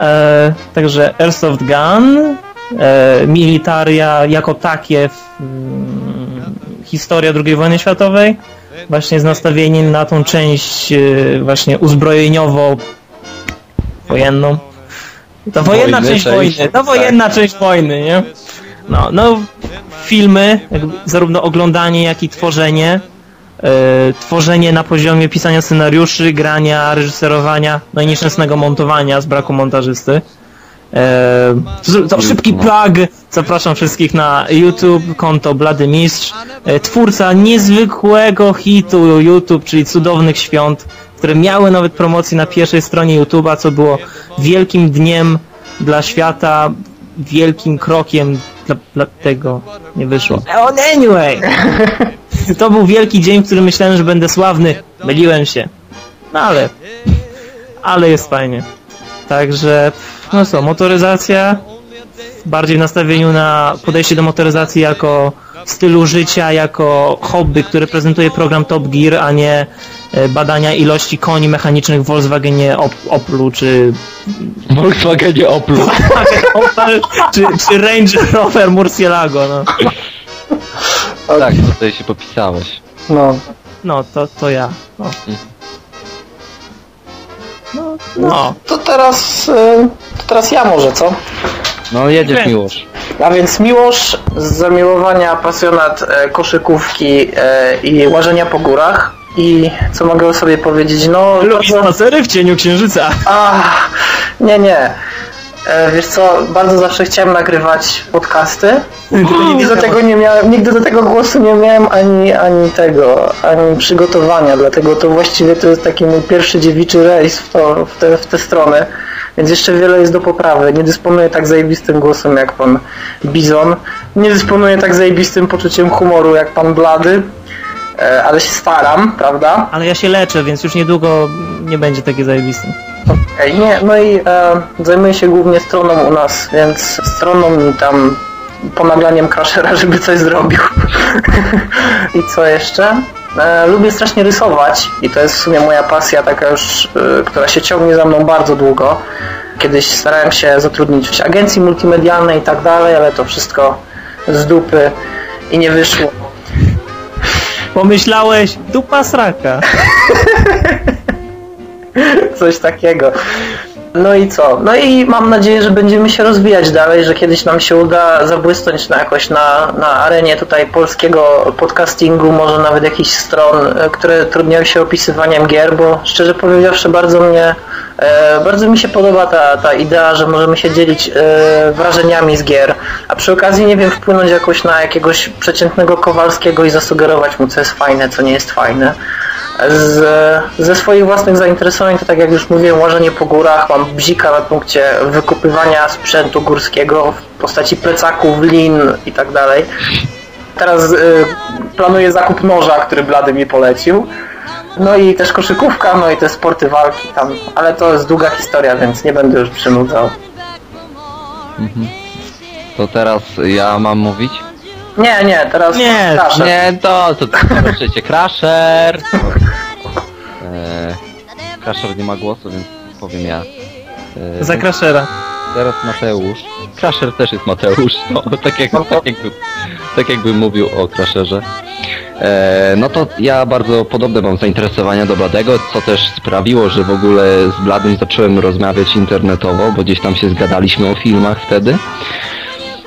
E, także Airsoft Gun, e, militaria jako takie, w, mm, historia II wojny światowej, właśnie z nastawieniem na tą część e, właśnie uzbrojeniowo wojenną. To wojenna Wojny, część wojny, to tak. wojenna część wojny, nie? No, no filmy, zarówno oglądanie, jak i tworzenie. E, tworzenie na poziomie pisania scenariuszy, grania, reżyserowania, no i nieszczęsnego montowania z braku montażysty. E, to, szybki no. plug, zapraszam wszystkich na YouTube, konto Blady Mistrz, e, twórca niezwykłego hitu YouTube, czyli Cudownych Świąt, które miały nawet promocję na pierwszej stronie YouTube'a, co było wielkim dniem dla świata, wielkim krokiem dla, dla tego nie wyszło. On anyway! [laughs] To był wielki dzień, w którym myślałem, że będę sławny. Myliłem się. No ale... Ale jest fajnie. Także... No co, motoryzacja... Bardziej w nastawieniu na podejście do motoryzacji jako stylu życia, jako hobby, które prezentuje program Top Gear, a nie e, badania ilości koni mechanicznych w Volkswagenie Op Oplu, czy Volkswagenie Oplu. [laughs] Opel, czy, czy Range Rover Murcielago, no. tak, to tutaj się popisałeś. No. No, to, to ja. No. No, no. To teraz, y, to teraz ja może, co? No jedziesz. Miłosz. A więc Miłosz z zamiłowania pasjonat e, koszykówki e, i łażenia po górach. I co mogę o sobie powiedzieć? No, Lubi bardzo- spacery w cieniu księżyca. Ach, nie, nie. E, wiesz co, bardzo zawsze chciałem nagrywać podcasty. Nigdy do tego nie miałem, nigdy do tego głosu nie miałem ani, ani tego, ani przygotowania, dlatego to właściwie to jest taki mój pierwszy dziewiczy rejs w, to, w, te, w tę stronę. Więc jeszcze wiele jest do poprawy. Nie dysponuję tak zajebistym głosem jak pan Bizon. Nie dysponuję tak zajebistym poczuciem humoru jak pan Blady. E, ale się staram, prawda? Ale ja się leczę, więc już niedługo nie będzie takie zajebiste. Okej, nie, no i e, zajmuję się głównie stroną u nas, więc stroną i tam pomaglaniem Crashera, [laughs] żeby coś zrobił. [laughs] I co jeszcze? E, lubię strasznie rysować i to jest w sumie moja pasja taka już, e, która się ciągnie za mną bardzo długo. Kiedyś starałem się zatrudnić w agencji multimedialnej i tak dalej, ale to wszystko z dupy i nie wyszło. Pomyślałeś, dupa sraka. [laughs] Coś takiego. No i co? No i mam nadzieję, że będziemy się rozwijać dalej, że kiedyś nam się uda zabłysnąć na jakoś na, na arenie tutaj polskiego podcastingu, może nawet jakichś stron, e, które trudnią się opisywaniem gier, bo szczerze powiedziawszy bardzo mnie, e, bardzo mi się podoba ta, ta idea, że możemy się dzielić e, wrażeniami z gier, a przy okazji, nie wiem, wpłynąć jakoś na jakiegoś przeciętnego Kowalskiego i zasugerować mu, co jest fajne, co nie jest fajne. Z, ze swoich własnych zainteresowań, to tak jak już mówiłem, łażenie po górach, mam bzika na punkcie wykupywania sprzętu górskiego w postaci plecaków, lin i tak dalej. Teraz y, planuję zakup noża, który Blady mi polecił. No i też koszykówka, no i te sporty walki tam, ale to jest długa historia, więc nie będę już przynudzał. To teraz ja mam mówić? Nie, nie, teraz Nie. Nie, to, to, to proszę Crasher! Crasher nie ma głosu, więc powiem ja. Eee, Za Crashera. Teraz Mateusz. Crasher też jest Mateusz, no, tak, [laughs] jak, tak, jakby, tak jakbym mówił o Crasherze. E, no to ja bardzo podobne mam zainteresowania do Bladego, co też sprawiło, że w ogóle z Bladym zacząłem rozmawiać internetowo, bo gdzieś tam się zgadaliśmy o filmach wtedy.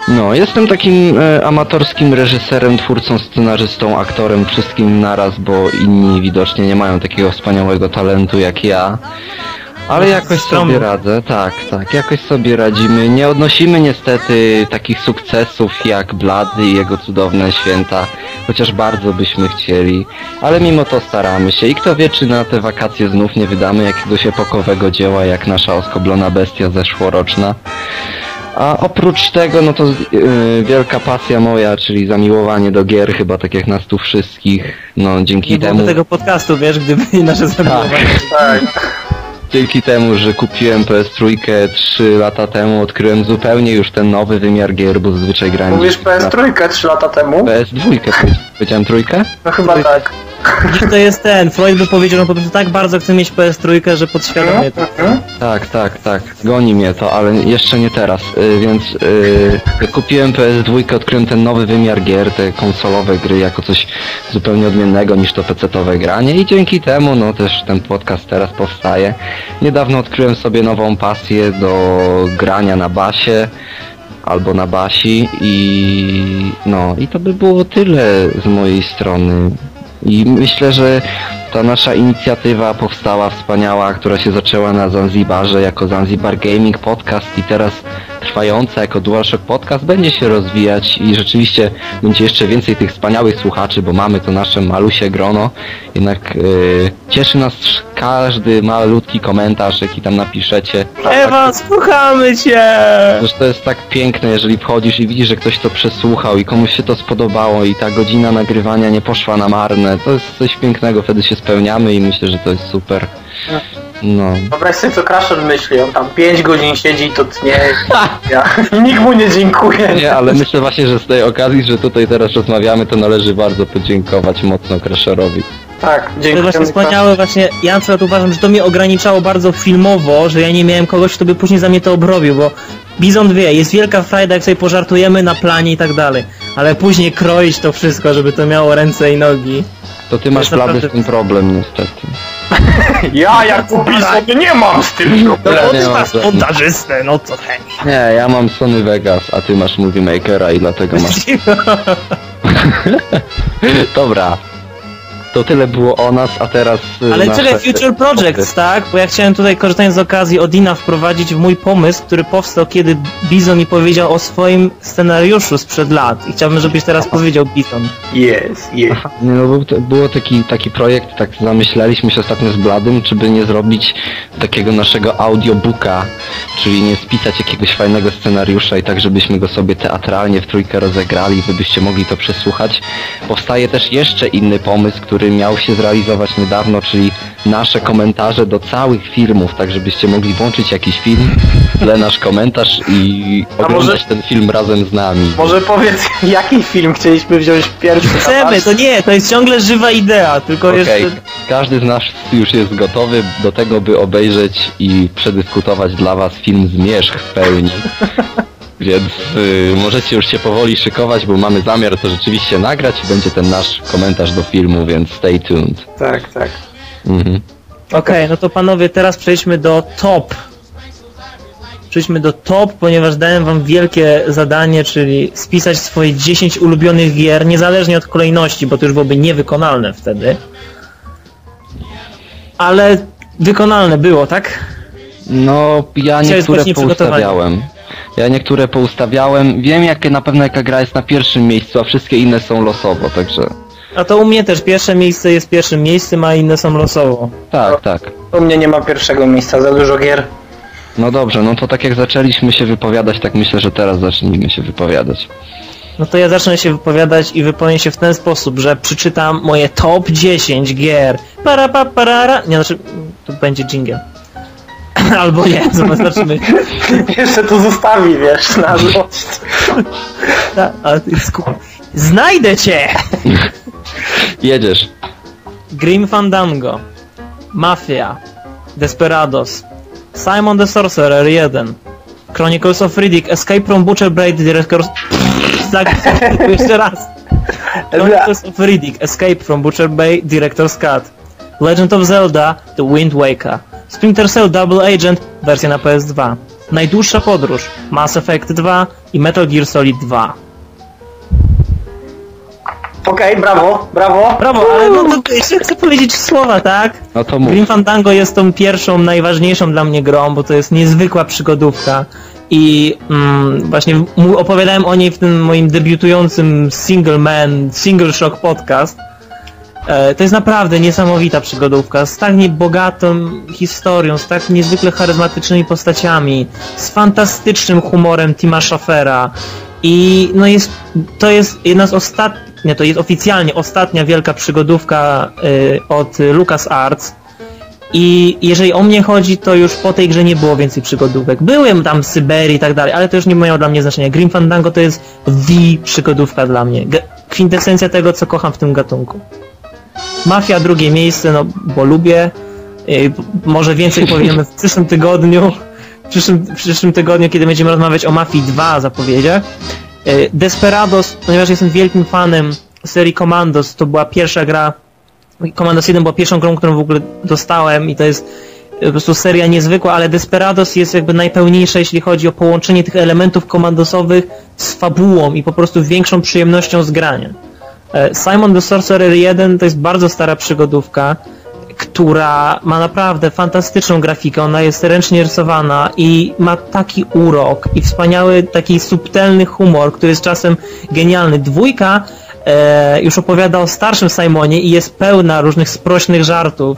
No, jestem takim e, amatorskim reżyserem, twórcą, scenarzystą, aktorem, wszystkim naraz, bo inni widocznie nie mają takiego wspaniałego talentu jak ja. Ale jakoś Stromy. sobie radzę, tak, tak, jakoś sobie radzimy. Nie odnosimy niestety takich sukcesów jak Blady i jego cudowne święta, chociaż bardzo byśmy chcieli, ale mimo to staramy się i kto wie, czy na te wakacje znów nie wydamy jakiegoś epokowego dzieła jak nasza oskoblona bestia zeszłoroczna. A oprócz tego, no to yy, wielka pasja moja, czyli zamiłowanie do gier, chyba tak jak nas tu wszystkich, no dzięki Nie temu... byłoby tego podcastu, wiesz, gdyby nie nasze zamiłowanie. Tak. Dzięki temu, że kupiłem PS3 3 lata temu, odkryłem zupełnie już ten nowy wymiar gier, bo zazwyczaj grałem... Mówisz gdzieś na PS3 3 lata temu? PS2, powiedz- powiedziałem trójkę? No chyba tak. Dziś to jest ten, Freud by powiedział, że po prostu tak bardzo chce mieć PS3, że podświadomie to... Tak, tak, tak. Goni mnie to, ale jeszcze nie teraz. Y, więc y, kupiłem PS2, odkryłem ten nowy wymiar gier, te konsolowe gry jako coś zupełnie odmiennego niż to PC-towe granie i dzięki temu no też ten podcast teraz powstaje. Niedawno odkryłem sobie nową pasję do grania na basie albo na basi i no i to by było tyle z mojej strony. I myślę, że ta nasza inicjatywa powstała wspaniała, która się zaczęła na Zanzibarze jako Zanzibar Gaming Podcast i teraz trwająca jako DualShock Podcast będzie się rozwijać i rzeczywiście będzie jeszcze więcej tych wspaniałych słuchaczy, bo mamy to nasze malusie grono. Jednak yy, cieszy nas każdy malutki komentarz, jaki tam napiszecie. Ewa, słuchamy cię! To jest tak piękne, jeżeli wchodzisz i widzisz, że ktoś to przesłuchał i komuś się to spodobało i ta godzina nagrywania nie poszła na marne. To jest coś pięknego, wtedy się spełniamy i myślę, że to jest super. No. Wyobraź sobie co Crusher myśli, on tam 5 godzin siedzi i to tnie. [laughs] Ja. [laughs] Nikt mu nie dziękuje. Nie, ale myślę właśnie, że z tej okazji, że tutaj teraz rozmawiamy, to należy bardzo podziękować mocno Crasherowi. Tak, To jest dziękuję. właśnie wspaniałe, właśnie ja na przykład uważam, że to mnie ograniczało bardzo filmowo, że ja nie miałem kogoś, kto by później za mnie to obrobił, bo Bizon wie, jest wielka frajda, jak sobie pożartujemy na planie i tak dalej, ale później kroić to wszystko, żeby to miało ręce i nogi. To ty masz blady z tym problem niestety. [laughs] Ja jako sobie nie mam z tym No Ja nie ty masz montażystę, no to hej. Nie, ja mam Sony Vegas, a ty masz Movie Makera i dlatego masz... [laughs] [laughs] Dobra. To tyle było o nas, a teraz... y, Ale nasze- czekaj, Future Projects, tak? Bo ja chciałem tutaj, korzystając z okazji Odina, wprowadzić w mój pomysł, który powstał, kiedy Bizon mi powiedział o swoim scenariuszu sprzed lat. I chciałbym, żebyś teraz powiedział Bizon. Jest, jest. No był, było taki, taki projekt, tak zamyśleliśmy się ostatnio z Bladym, czy by nie zrobić takiego naszego audiobooka, czyli nie spisać jakiegoś fajnego scenariusza i tak, żebyśmy go sobie teatralnie w trójkę rozegrali, żebyście mogli to przesłuchać. Powstaje też jeszcze inny pomysł, który miał się zrealizować niedawno, czyli nasze komentarze do całych filmów, tak żebyście mogli włączyć jakiś film, [laughs] tle nasz komentarz i A może- oglądać ten film razem z nami. Może powiedz, [laughs] jaki film chcieliśmy wziąć pierwszy? na Chcemy, to nie, to jest ciągle żywa idea, tylko Okej, jeszcze... każdy z nas już jest gotowy do tego, by obejrzeć i przedyskutować dla was film Zmierzch w pełni. [laughs] Więc y, możecie już się powoli szykować, bo mamy zamiar to rzeczywiście nagrać i będzie ten nasz komentarz do filmu, więc stay tuned. Tak, tak. Mhm. Okej, no to panowie, teraz przejdźmy do top. Przejdźmy do top, ponieważ dałem wam wielkie zadanie, czyli spisać swoje 10 ulubionych gier, niezależnie od kolejności, bo to już byłoby niewykonalne wtedy. Ale wykonalne było, tak? No, ja Chciałeś niektóre poustawiałem. Ja niektóre poustawiałem. Wiem, jakie na pewno jaka gra jest na pierwszym miejscu, a wszystkie inne są losowo, także... A to u mnie też pierwsze miejsce jest pierwszym miejscem, a inne są losowo. Tak, tak. U mnie nie ma pierwszego miejsca, za dużo gier. No dobrze, no to tak jak zaczęliśmy się wypowiadać, tak myślę, że teraz zacznijmy się wypowiadać. No to ja zacznę się wypowiadać i wypowiem się w ten sposób, że przeczytam moje top 10 gier. Para pa parara. Nie, znaczy, to będzie jingle. [clears throat] Albo nie, zobaczymy. Jeszcze to zostawi, wiesz, na złość. Ta- ale to jest ku- Znajdę cię! Jedziesz. Grim Fandango, Mafia, Desperados, Simon the Sorcerer 1, [laughs] Chronicles of Riddick, Escape from Butcher Blade, Director's... Tak, jeszcze raz. Chronicles of Riddick, Escape from Butcher Bay, Director's Cut. Legend of Zelda, The Wind Waker. Splinter Cell Double Agent, wersja na PS2. Najdłuższa podróż, Mass Effect 2 i Metal Gear Solid 2. Okej, brawo, brawo. Brawo, ale no to jeszcze chcę powiedzieć słowa, tak? No to mów. Grim Fandango jest tą pierwszą, najważniejszą dla mnie grą, bo to jest niezwykła przygodówka. I mm, właśnie opowiadałem o niej w tym moim debiutującym Single Man, Single Shock podcast. E, to jest naprawdę niesamowita przygodówka, z tak niebogatą historią, z tak niezwykle charyzmatycznymi postaciami, z fantastycznym humorem Tima Schafera i no jest, to jest jedna z ostatnich, to jest oficjalnie ostatnia wielka przygodówka y, od LucasArts i jeżeli o mnie chodzi, to już po tej grze nie było więcej przygodówek. Byłem tam Syberii i tak dalej, ale to już nie miało dla mnie znaczenia. Grim Fandango to jest the przygodówka dla mnie. Kwintesencja tego, co kocham w tym gatunku. Mafia drugie miejsce, no bo lubię. Może więcej powiemy w przyszłym tygodniu. W przyszłym, w przyszłym tygodniu, kiedy będziemy rozmawiać o Mafii 2 zapowiedziach. Y, Desperados, ponieważ jestem wielkim fanem serii Commandos, to była pierwsza gra Commandos 1 była pierwszą grą, którą w ogóle dostałem i to jest y, po prostu seria niezwykła, ale Desperados jest jakby najpełniejsza, jeśli chodzi o połączenie tych elementów komandosowych z fabułą i po prostu większą przyjemnością z grania. E, Simon the Sorcerer 1 to jest bardzo stara przygodówka, która ma naprawdę fantastyczną grafikę, ona jest ręcznie rysowana i ma taki urok i wspaniały taki subtelny humor, który jest czasem genialny. Dwójka e, już opowiada o starszym Simonie i jest pełna różnych sprośnych żartów,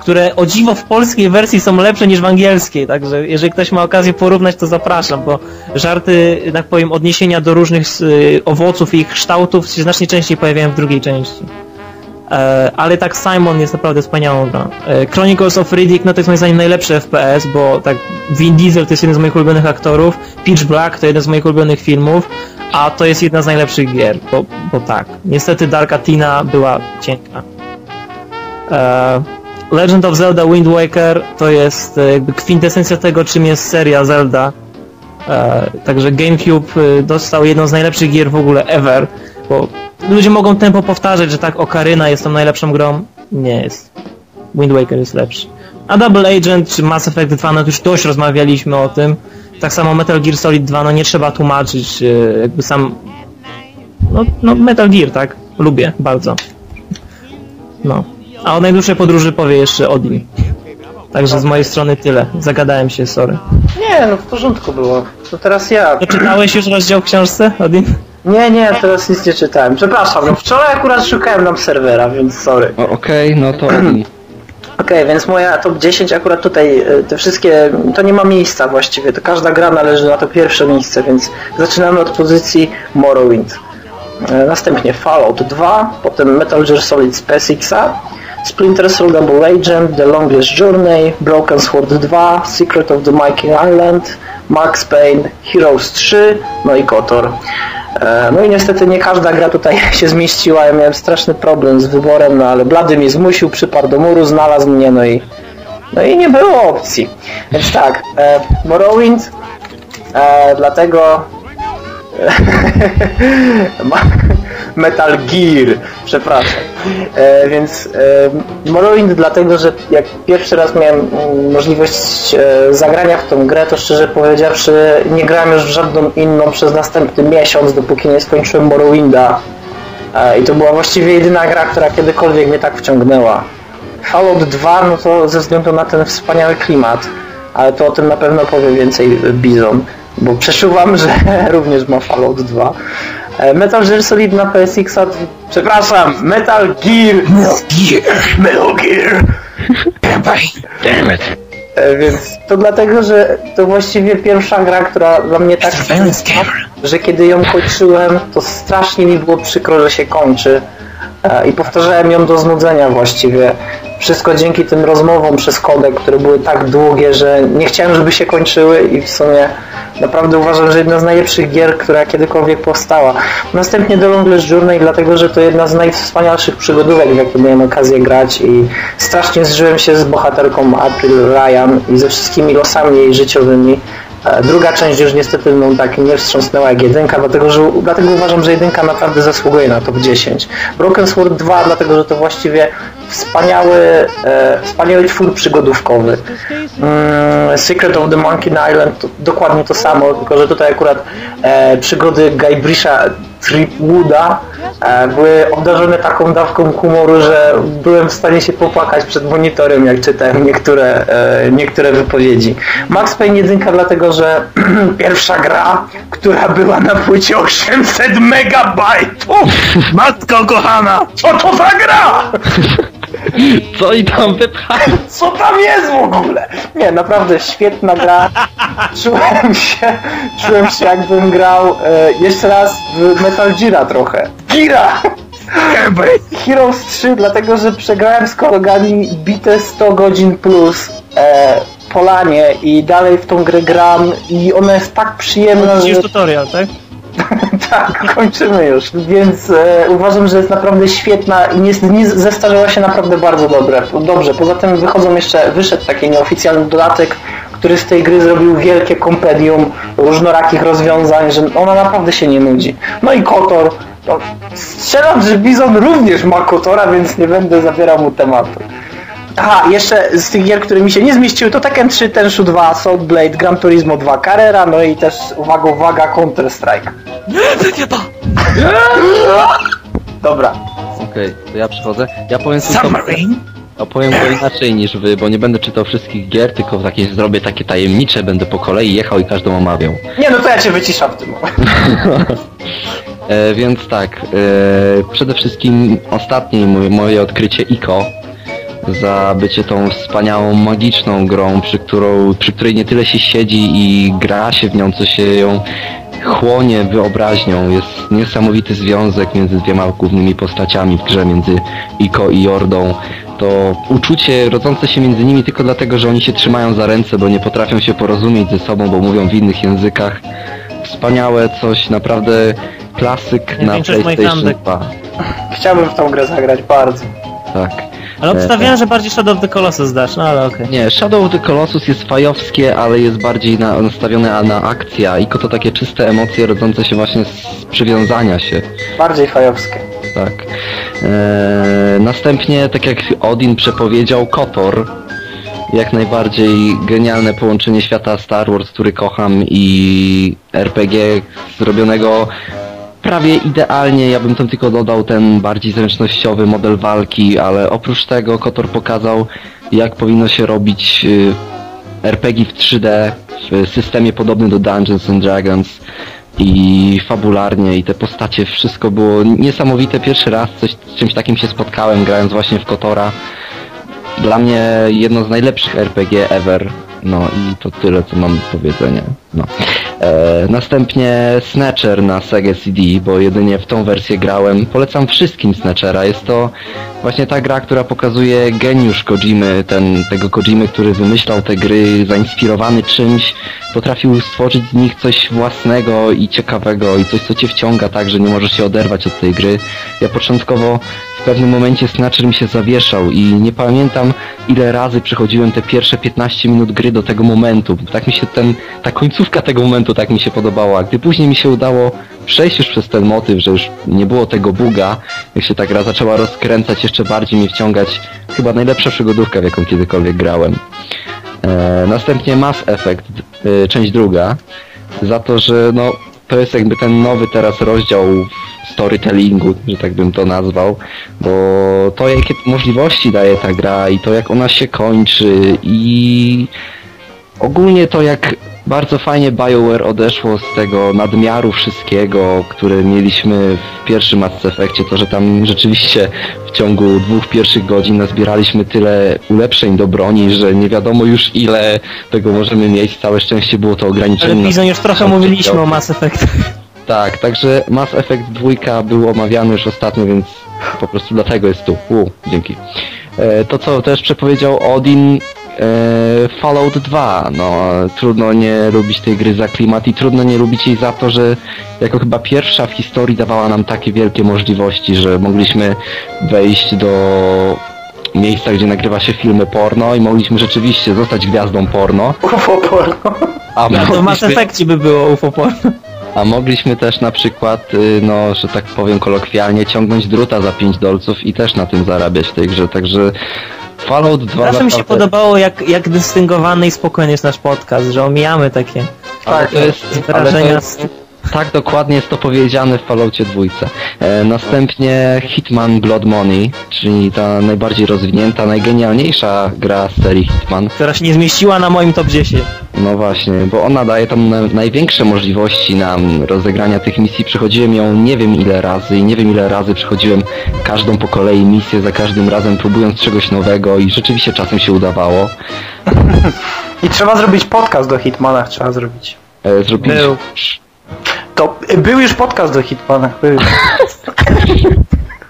które o dziwo w polskiej wersji są lepsze niż w angielskiej, także jeżeli ktoś ma okazję porównać, to zapraszam, bo żarty, tak powiem, odniesienia do różnych y, owoców i ich kształtów się znacznie częściej pojawiają w drugiej części. E, ale tak Simon jest naprawdę wspaniałą grą. E, Chronicles of Riddick, no to jest moim zdaniem najlepszy FPS, bo tak Vin Diesel to jest jeden z moich ulubionych aktorów, Pitch Black to jeden z moich ulubionych filmów, a to jest jedna z najlepszych gier, bo, bo tak. Niestety Dark Athena była cienka. E, Legend of Zelda Wind Waker to jest e, jakby kwintesencja tego, czym jest seria Zelda. E, także GameCube e, dostał jedną z najlepszych gier w ogóle ever, bo ludzie mogą tempo powtarzać, że tak Ocarina jest tą najlepszą grą. Nie jest. Wind Waker jest lepszy. A Double Agent czy Mass Effect 2, no już dość rozmawialiśmy o tym. Tak samo Metal Gear Solid 2, no nie trzeba tłumaczyć, jakby sam... No, no Metal Gear, tak? Lubię bardzo. No. A o najdłuższej podróży powie jeszcze Odin. Także z mojej strony tyle. Zagadałem się, sorry. Nie, no w porządku było. To teraz ja. Doczytałeś już rozdział w książce, Odin? Nie, nie, teraz nic nie czytałem. Przepraszam, no wczoraj akurat szukałem nam serwera, więc sorry. O, Okej, no to Okej, więc moja top 10 akurat tutaj, e, te wszystkie, to nie ma miejsca właściwie, to każda gra należy na to pierwsze miejsce, więc zaczynamy od pozycji Morrowind. E, Następnie Fallout 2, potem Metal Gear Solid SpaceXa, Splinter Cell Double Agent, The Longest Journey, Broken Sword 2, Secret of the Viking Island, Max Payne, Heroes 3, no i KOTOR. E, No i niestety nie każda gra tutaj [laughs] się zmieściła, ja miałem straszny problem z wyborem, no ale Blady mnie zmusił, przyparł do muru, znalazł mnie, no i no i nie było opcji. Więc tak, e, Morrowind, e, dlatego [laughs] Metal Gear, przepraszam. E, więc e, Morrowind dlatego, że jak pierwszy raz miałem mm, możliwość e, zagrania w tą grę, to szczerze powiedziawszy nie grałem już w żadną inną przez następny miesiąc, dopóki nie skończyłem Morrowinda. E, I to była właściwie jedyna gra, która kiedykolwiek mnie tak wciągnęła. Fallout 2, no to ze względu na ten wspaniały klimat, ale to o tym na pewno powie więcej Bizon, bo przeczuwam, że [laughs] również ma Fallout 2. E, Metal Gear Solid na PSX, -a, przepraszam, Metal Gear, Metal Gear, Metal Gear. Damn it. E, Więc to dlatego, że to właściwie pierwsza gra, która dla mnie tak że kiedy ją kończyłem, to strasznie mi było przykro, że się kończy. E, I powtarzałem ją do znudzenia właściwie. Wszystko dzięki tym rozmowom przez kodek, które były tak długie, że nie chciałem, żeby się kończyły i w sumie naprawdę uważam, że jedna z najlepszych gier, która kiedykolwiek powstała. Następnie The Longest Journey, dlatego, że to jedna z najwspanialszych przygodówek, w jakie miałem okazję grać i strasznie zżyłem się z bohaterką April Ryan i ze wszystkimi losami jej życiowymi. Druga część już niestety no, tak nie wstrząsnęła jak jedynka, dlatego, że, dlatego uważam, że jedynka naprawdę zasługuje na top 10. Broken Sword 2, dlatego że to właściwie wspaniały, e, wspaniały twór przygodówkowy. Mm, Secret of the Monkey Island to dokładnie to samo, tylko że tutaj akurat e, przygody Guybrisha Tripwooda e, były obdarzone taką dawką humoru, że byłem w stanie się popłakać przed monitorem, jak czytałem niektóre, e, niektóre wypowiedzi. Max Payne 1 dlatego, że [clears throat] pierwsza gra, która była na płycie 800 megabajtów! Matko kochana, co to za gra? Co i tam wypchać? Co tam jest w ogóle? Nie, naprawdę świetna gra. Czułem się, czułem się jakbym grał e, jeszcze raz w Metal Geara trochę. Gira! Heroes 3, dlatego że przegrałem z kolegami bite 100 godzin plus e, Polanie i dalej w tą grę gram i ona jest tak przyjemna, że... Widzisz tutorial, tak? Tak, [laughs] kończymy już. Więc e, uważam, że jest naprawdę świetna i nie, nie zestarzała się naprawdę bardzo dobre, dobrze. Poza tym wychodzą jeszcze, wyszedł taki nieoficjalny dodatek, który z tej gry zrobił wielkie kompedium różnorakich rozwiązań, że ona naprawdę się nie nudzi. No i Kotor. No, strzelam, że Bizon również ma Kotora, więc nie będę zabierał mu tematu. Aha, jeszcze z tych gier, które mi się nie zmieściły, to Tekken 3, Tenshu 2, Salt Blade, Gran Turismo 2, Carrera, no i też, uwaga, uwaga, Counter Strike. Nie [gasps] to! [laughs] Dobra. Okej, to ja przychodzę. Ja powiem. Submarine? Opowiem go inaczej niż wy, bo nie będę czytał wszystkich gier, tylko takie zrobię takie tajemnicze, będę po kolei jechał i każdą omawiał. Nie, no to ja cię wyciszam w tym [laughs] momencie. E, więc tak, e, przede wszystkim ostatnie moje, moje odkrycie ICO za bycie tą wspaniałą, magiczną grą, przy, którą, przy której nie tyle się siedzi i gra się w nią, co się ją chłonie wyobraźnią. Jest niesamowity związek między dwiema głównymi postaciami w grze, między Iko i Jordą. To uczucie rodzące się między nimi tylko dlatego, że oni się trzymają za ręce, bo nie potrafią się porozumieć ze sobą, bo mówią w innych językach. Wspaniałe coś, naprawdę klasyk na PlayStation randek. 2. Chciałbym w tą grę zagrać bardzo. Tak. Ale obstawiałem, że bardziej Shadow of the Colossus dasz, no ale okej. Nie, Shadow of the Colossus jest fajowskie, ale jest bardziej na, nastawione na, na akcję, a Iko to takie czyste emocje rodzące się właśnie z przywiązania się. Bardziej fajowskie. Tak. Eee, następnie, tak jak Odin przepowiedział, Kotor. Jak najbardziej genialne połączenie świata Star Wars, który kocham i RPG zrobionego prawie idealnie. Ja bym tam tylko dodał ten bardziej zręcznościowy model walki, ale oprócz tego Kotor pokazał, jak powinno się robić y, RPG w 3D w systemie podobnym do Dungeons and Dragons i fabularnie i te postacie, wszystko było niesamowite. Pierwszy raz coś, z czymś takim się spotkałem grając właśnie w Kotora. Dla mnie jedno z najlepszych RPG ever. No i to tyle, co mam do powiedzenia. No. E, następnie Snatcher na Sega CD, bo jedynie w tą wersję grałem. Polecam wszystkim Snatchera. Jest to właśnie ta gra, która pokazuje geniusz Kojimy, ten, tego Kojimy, który wymyślał te gry, zainspirowany czymś, potrafił stworzyć z nich coś własnego i ciekawego i coś, co cię wciąga tak, że nie możesz się oderwać od tej gry. Ja początkowo pewnym momencie Snatcher mi się zawieszał i nie pamiętam ile razy przechodziłem te pierwsze 15 minut gry do tego momentu. Tak mi się ten, ta końcówka tego momentu tak mi się podobała. Gdy później mi się udało przejść już przez ten motyw, że już nie było tego buga, jak się ta gra zaczęła rozkręcać, jeszcze bardziej mnie wciągać. Chyba najlepsza przygodówka, w jaką kiedykolwiek grałem. E, następnie Mass Effect, e, część druga, za to, że no, to jest jakby ten nowy teraz rozdział storytellingu, że tak bym to nazwał, bo to jakie możliwości daje ta gra i to jak ona się kończy i ogólnie to jak bardzo fajnie BioWare odeszło z tego nadmiaru wszystkiego, które mieliśmy w pierwszym Mass Effectie, to że tam rzeczywiście w ciągu dwóch pierwszych godzin nazbieraliśmy tyle ulepszeń do broni, że nie wiadomo już ile tego możemy mieć. Całe szczęście było to ograniczone. Ale Bizon już trochę 1000 mówiliśmy o. Mass Effect. Tak, także Mass Effect 2 był omawiany już ostatnio, więc po prostu dlatego jest tu. U, dzięki. E, to co też przepowiedział Odin, e, Fallout 2. No, trudno nie lubić tej gry za klimat i trudno nie lubić jej za to, że jako chyba pierwsza w historii dawała nam takie wielkie możliwości, że mogliśmy wejść do miejsca, gdzie nagrywa się filmy porno i mogliśmy rzeczywiście zostać gwiazdą porno. UFO porno. A Ja to w Mass mogliśmy- Effectie by było UFO porno. A mogliśmy też na przykład, y, no, że tak powiem kolokwialnie, ciągnąć druta za 5 dolców i też na tym zarabiać w tej grze, także Fallout 2 Zawsze mi się naprawdę- podobało, jak, jak dystyngowany i spokojny jest nasz podcast, że omijamy takie ale to jest, ale to wyrażenia. jest, tak dokładnie jest to powiedziane w Falloutie 2. E, następnie Hitman Blood Money, czyli ta najbardziej rozwinięta, najgenialniejsza gra z serii Hitman. która się nie zmieściła na moim top 10. No właśnie, bo ona daje tam na, największe możliwości nam rozegrania tych misji. Przechodziłem ją nie wiem ile razy i nie wiem ile razy przechodziłem każdą po kolei misję, za każdym razem próbując czegoś nowego i rzeczywiście czasem się udawało. [laughs] I trzeba zrobić podcast do Hitmanach, trzeba zrobić. E, zrobiliśmy... Był. To y, był już podcast do Hitmanach, był.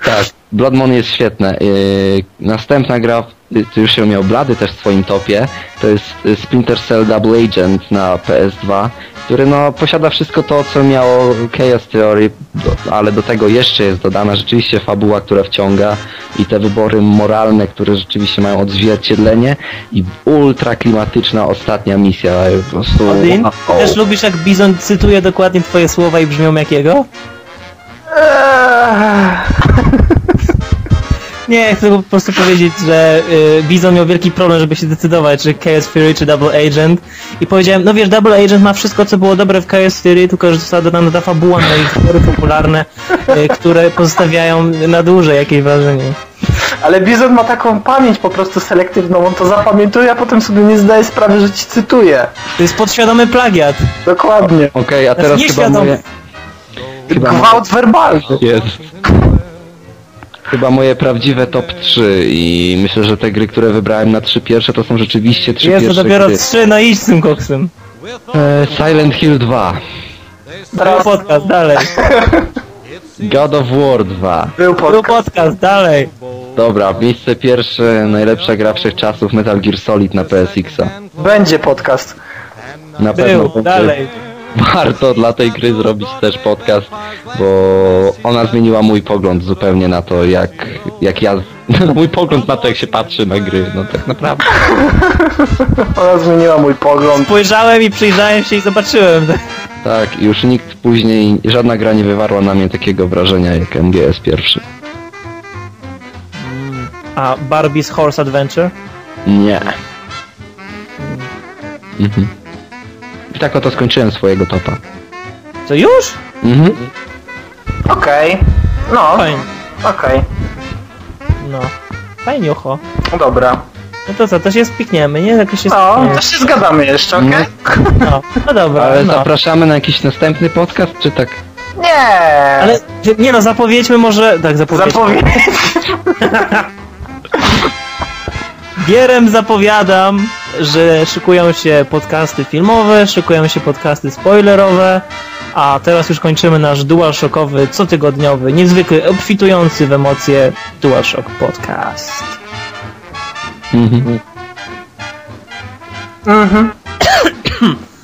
Tak, Blood jest świetne. Yy, następna gra, y, ty już ją miał Blady też w swoim topie, to jest y, Splinter Cell Double Agent na PS2 który no posiada wszystko to, co miało Chaos Theory, do, ale do tego jeszcze jest dodana rzeczywiście fabuła, która wciąga i te wybory moralne, które rzeczywiście mają odzwierciedlenie i ultra klimatyczna ostatnia misja, po prostu... Odin, wow. też lubisz jak Bizon cytuje dokładnie twoje słowa i brzmią jakiego? Nie, chcę po prostu powiedzieć, że y, Bizon miał wielki problem, żeby się decydować, czy Chaos Fury, czy Double Agent. I powiedziałem, no wiesz, Double Agent ma wszystko, co było dobre w Chaos Fury, tylko że została dodana ta fabuła, no i historie popularne, y, które pozostawiają na dłużej jakieś wrażenie. Ale Bizon ma taką pamięć po prostu selektywną, on to zapamiętuje, a potem sobie nie zdaje sprawy, że ci cytuje. To jest podświadomy plagiat. Dokładnie. Okej, a teraz chyba nieświadomy. moje... Chyba Gwałt werbalny. Jest. Chyba moje prawdziwe top 3 i myślę, że te gry, które wybrałem na trzy pierwsze, to są rzeczywiście trzy Jest to pierwsze dopiero gry. trzy, no idź z tym koksem. E, Silent Hill 2, Był podcast, dalej. [laughs] God of War 2. Był Był podcast. podcast, dalej. Dobra, miejsce pierwsze, najlepsza gra wszechczasów Metal Gear Solid na PSX-a. Będzie podcast. Na pewno Był, będzie dalej. Warto dla tej gry zrobić też podcast, bo ona zmieniła mój pogląd zupełnie na to, jak, jak ja... [laughs] mój pogląd na to, jak się patrzy na gry, no tak naprawdę. [laughs] Ona zmieniła mój pogląd. Spojrzałem i przyjrzałem się i zobaczyłem. [laughs] Tak, już nikt później, żadna gra nie wywarła na mnie takiego wrażenia jak MGS pierwszy. A Barbie's Horse Adventure? Nie. Mhm. I tak oto skończyłem swojego topa. To już? Mhm. Okej. No, Fajnie. okej. No. Fajniucho. Dobra. No to co, to się spikniemy, nie? Jakoś się No, spikniemy. to się zgadamy jeszcze, okej? No, no dobra, Ale no. zapraszamy na jakiś następny podcast, czy tak? Nie. Ale nie no, zapowiedźmy może... Tak, zapowiedźmy. Zapowiedź. Bierem zapowiadam, że szykują się podcasty filmowe, szykują się podcasty spoilerowe, a teraz już kończymy nasz DualShockowy, cotygodniowy, niezwykle obfitujący w emocje DualShock Podcast. Mhm. Mhm. [coughs]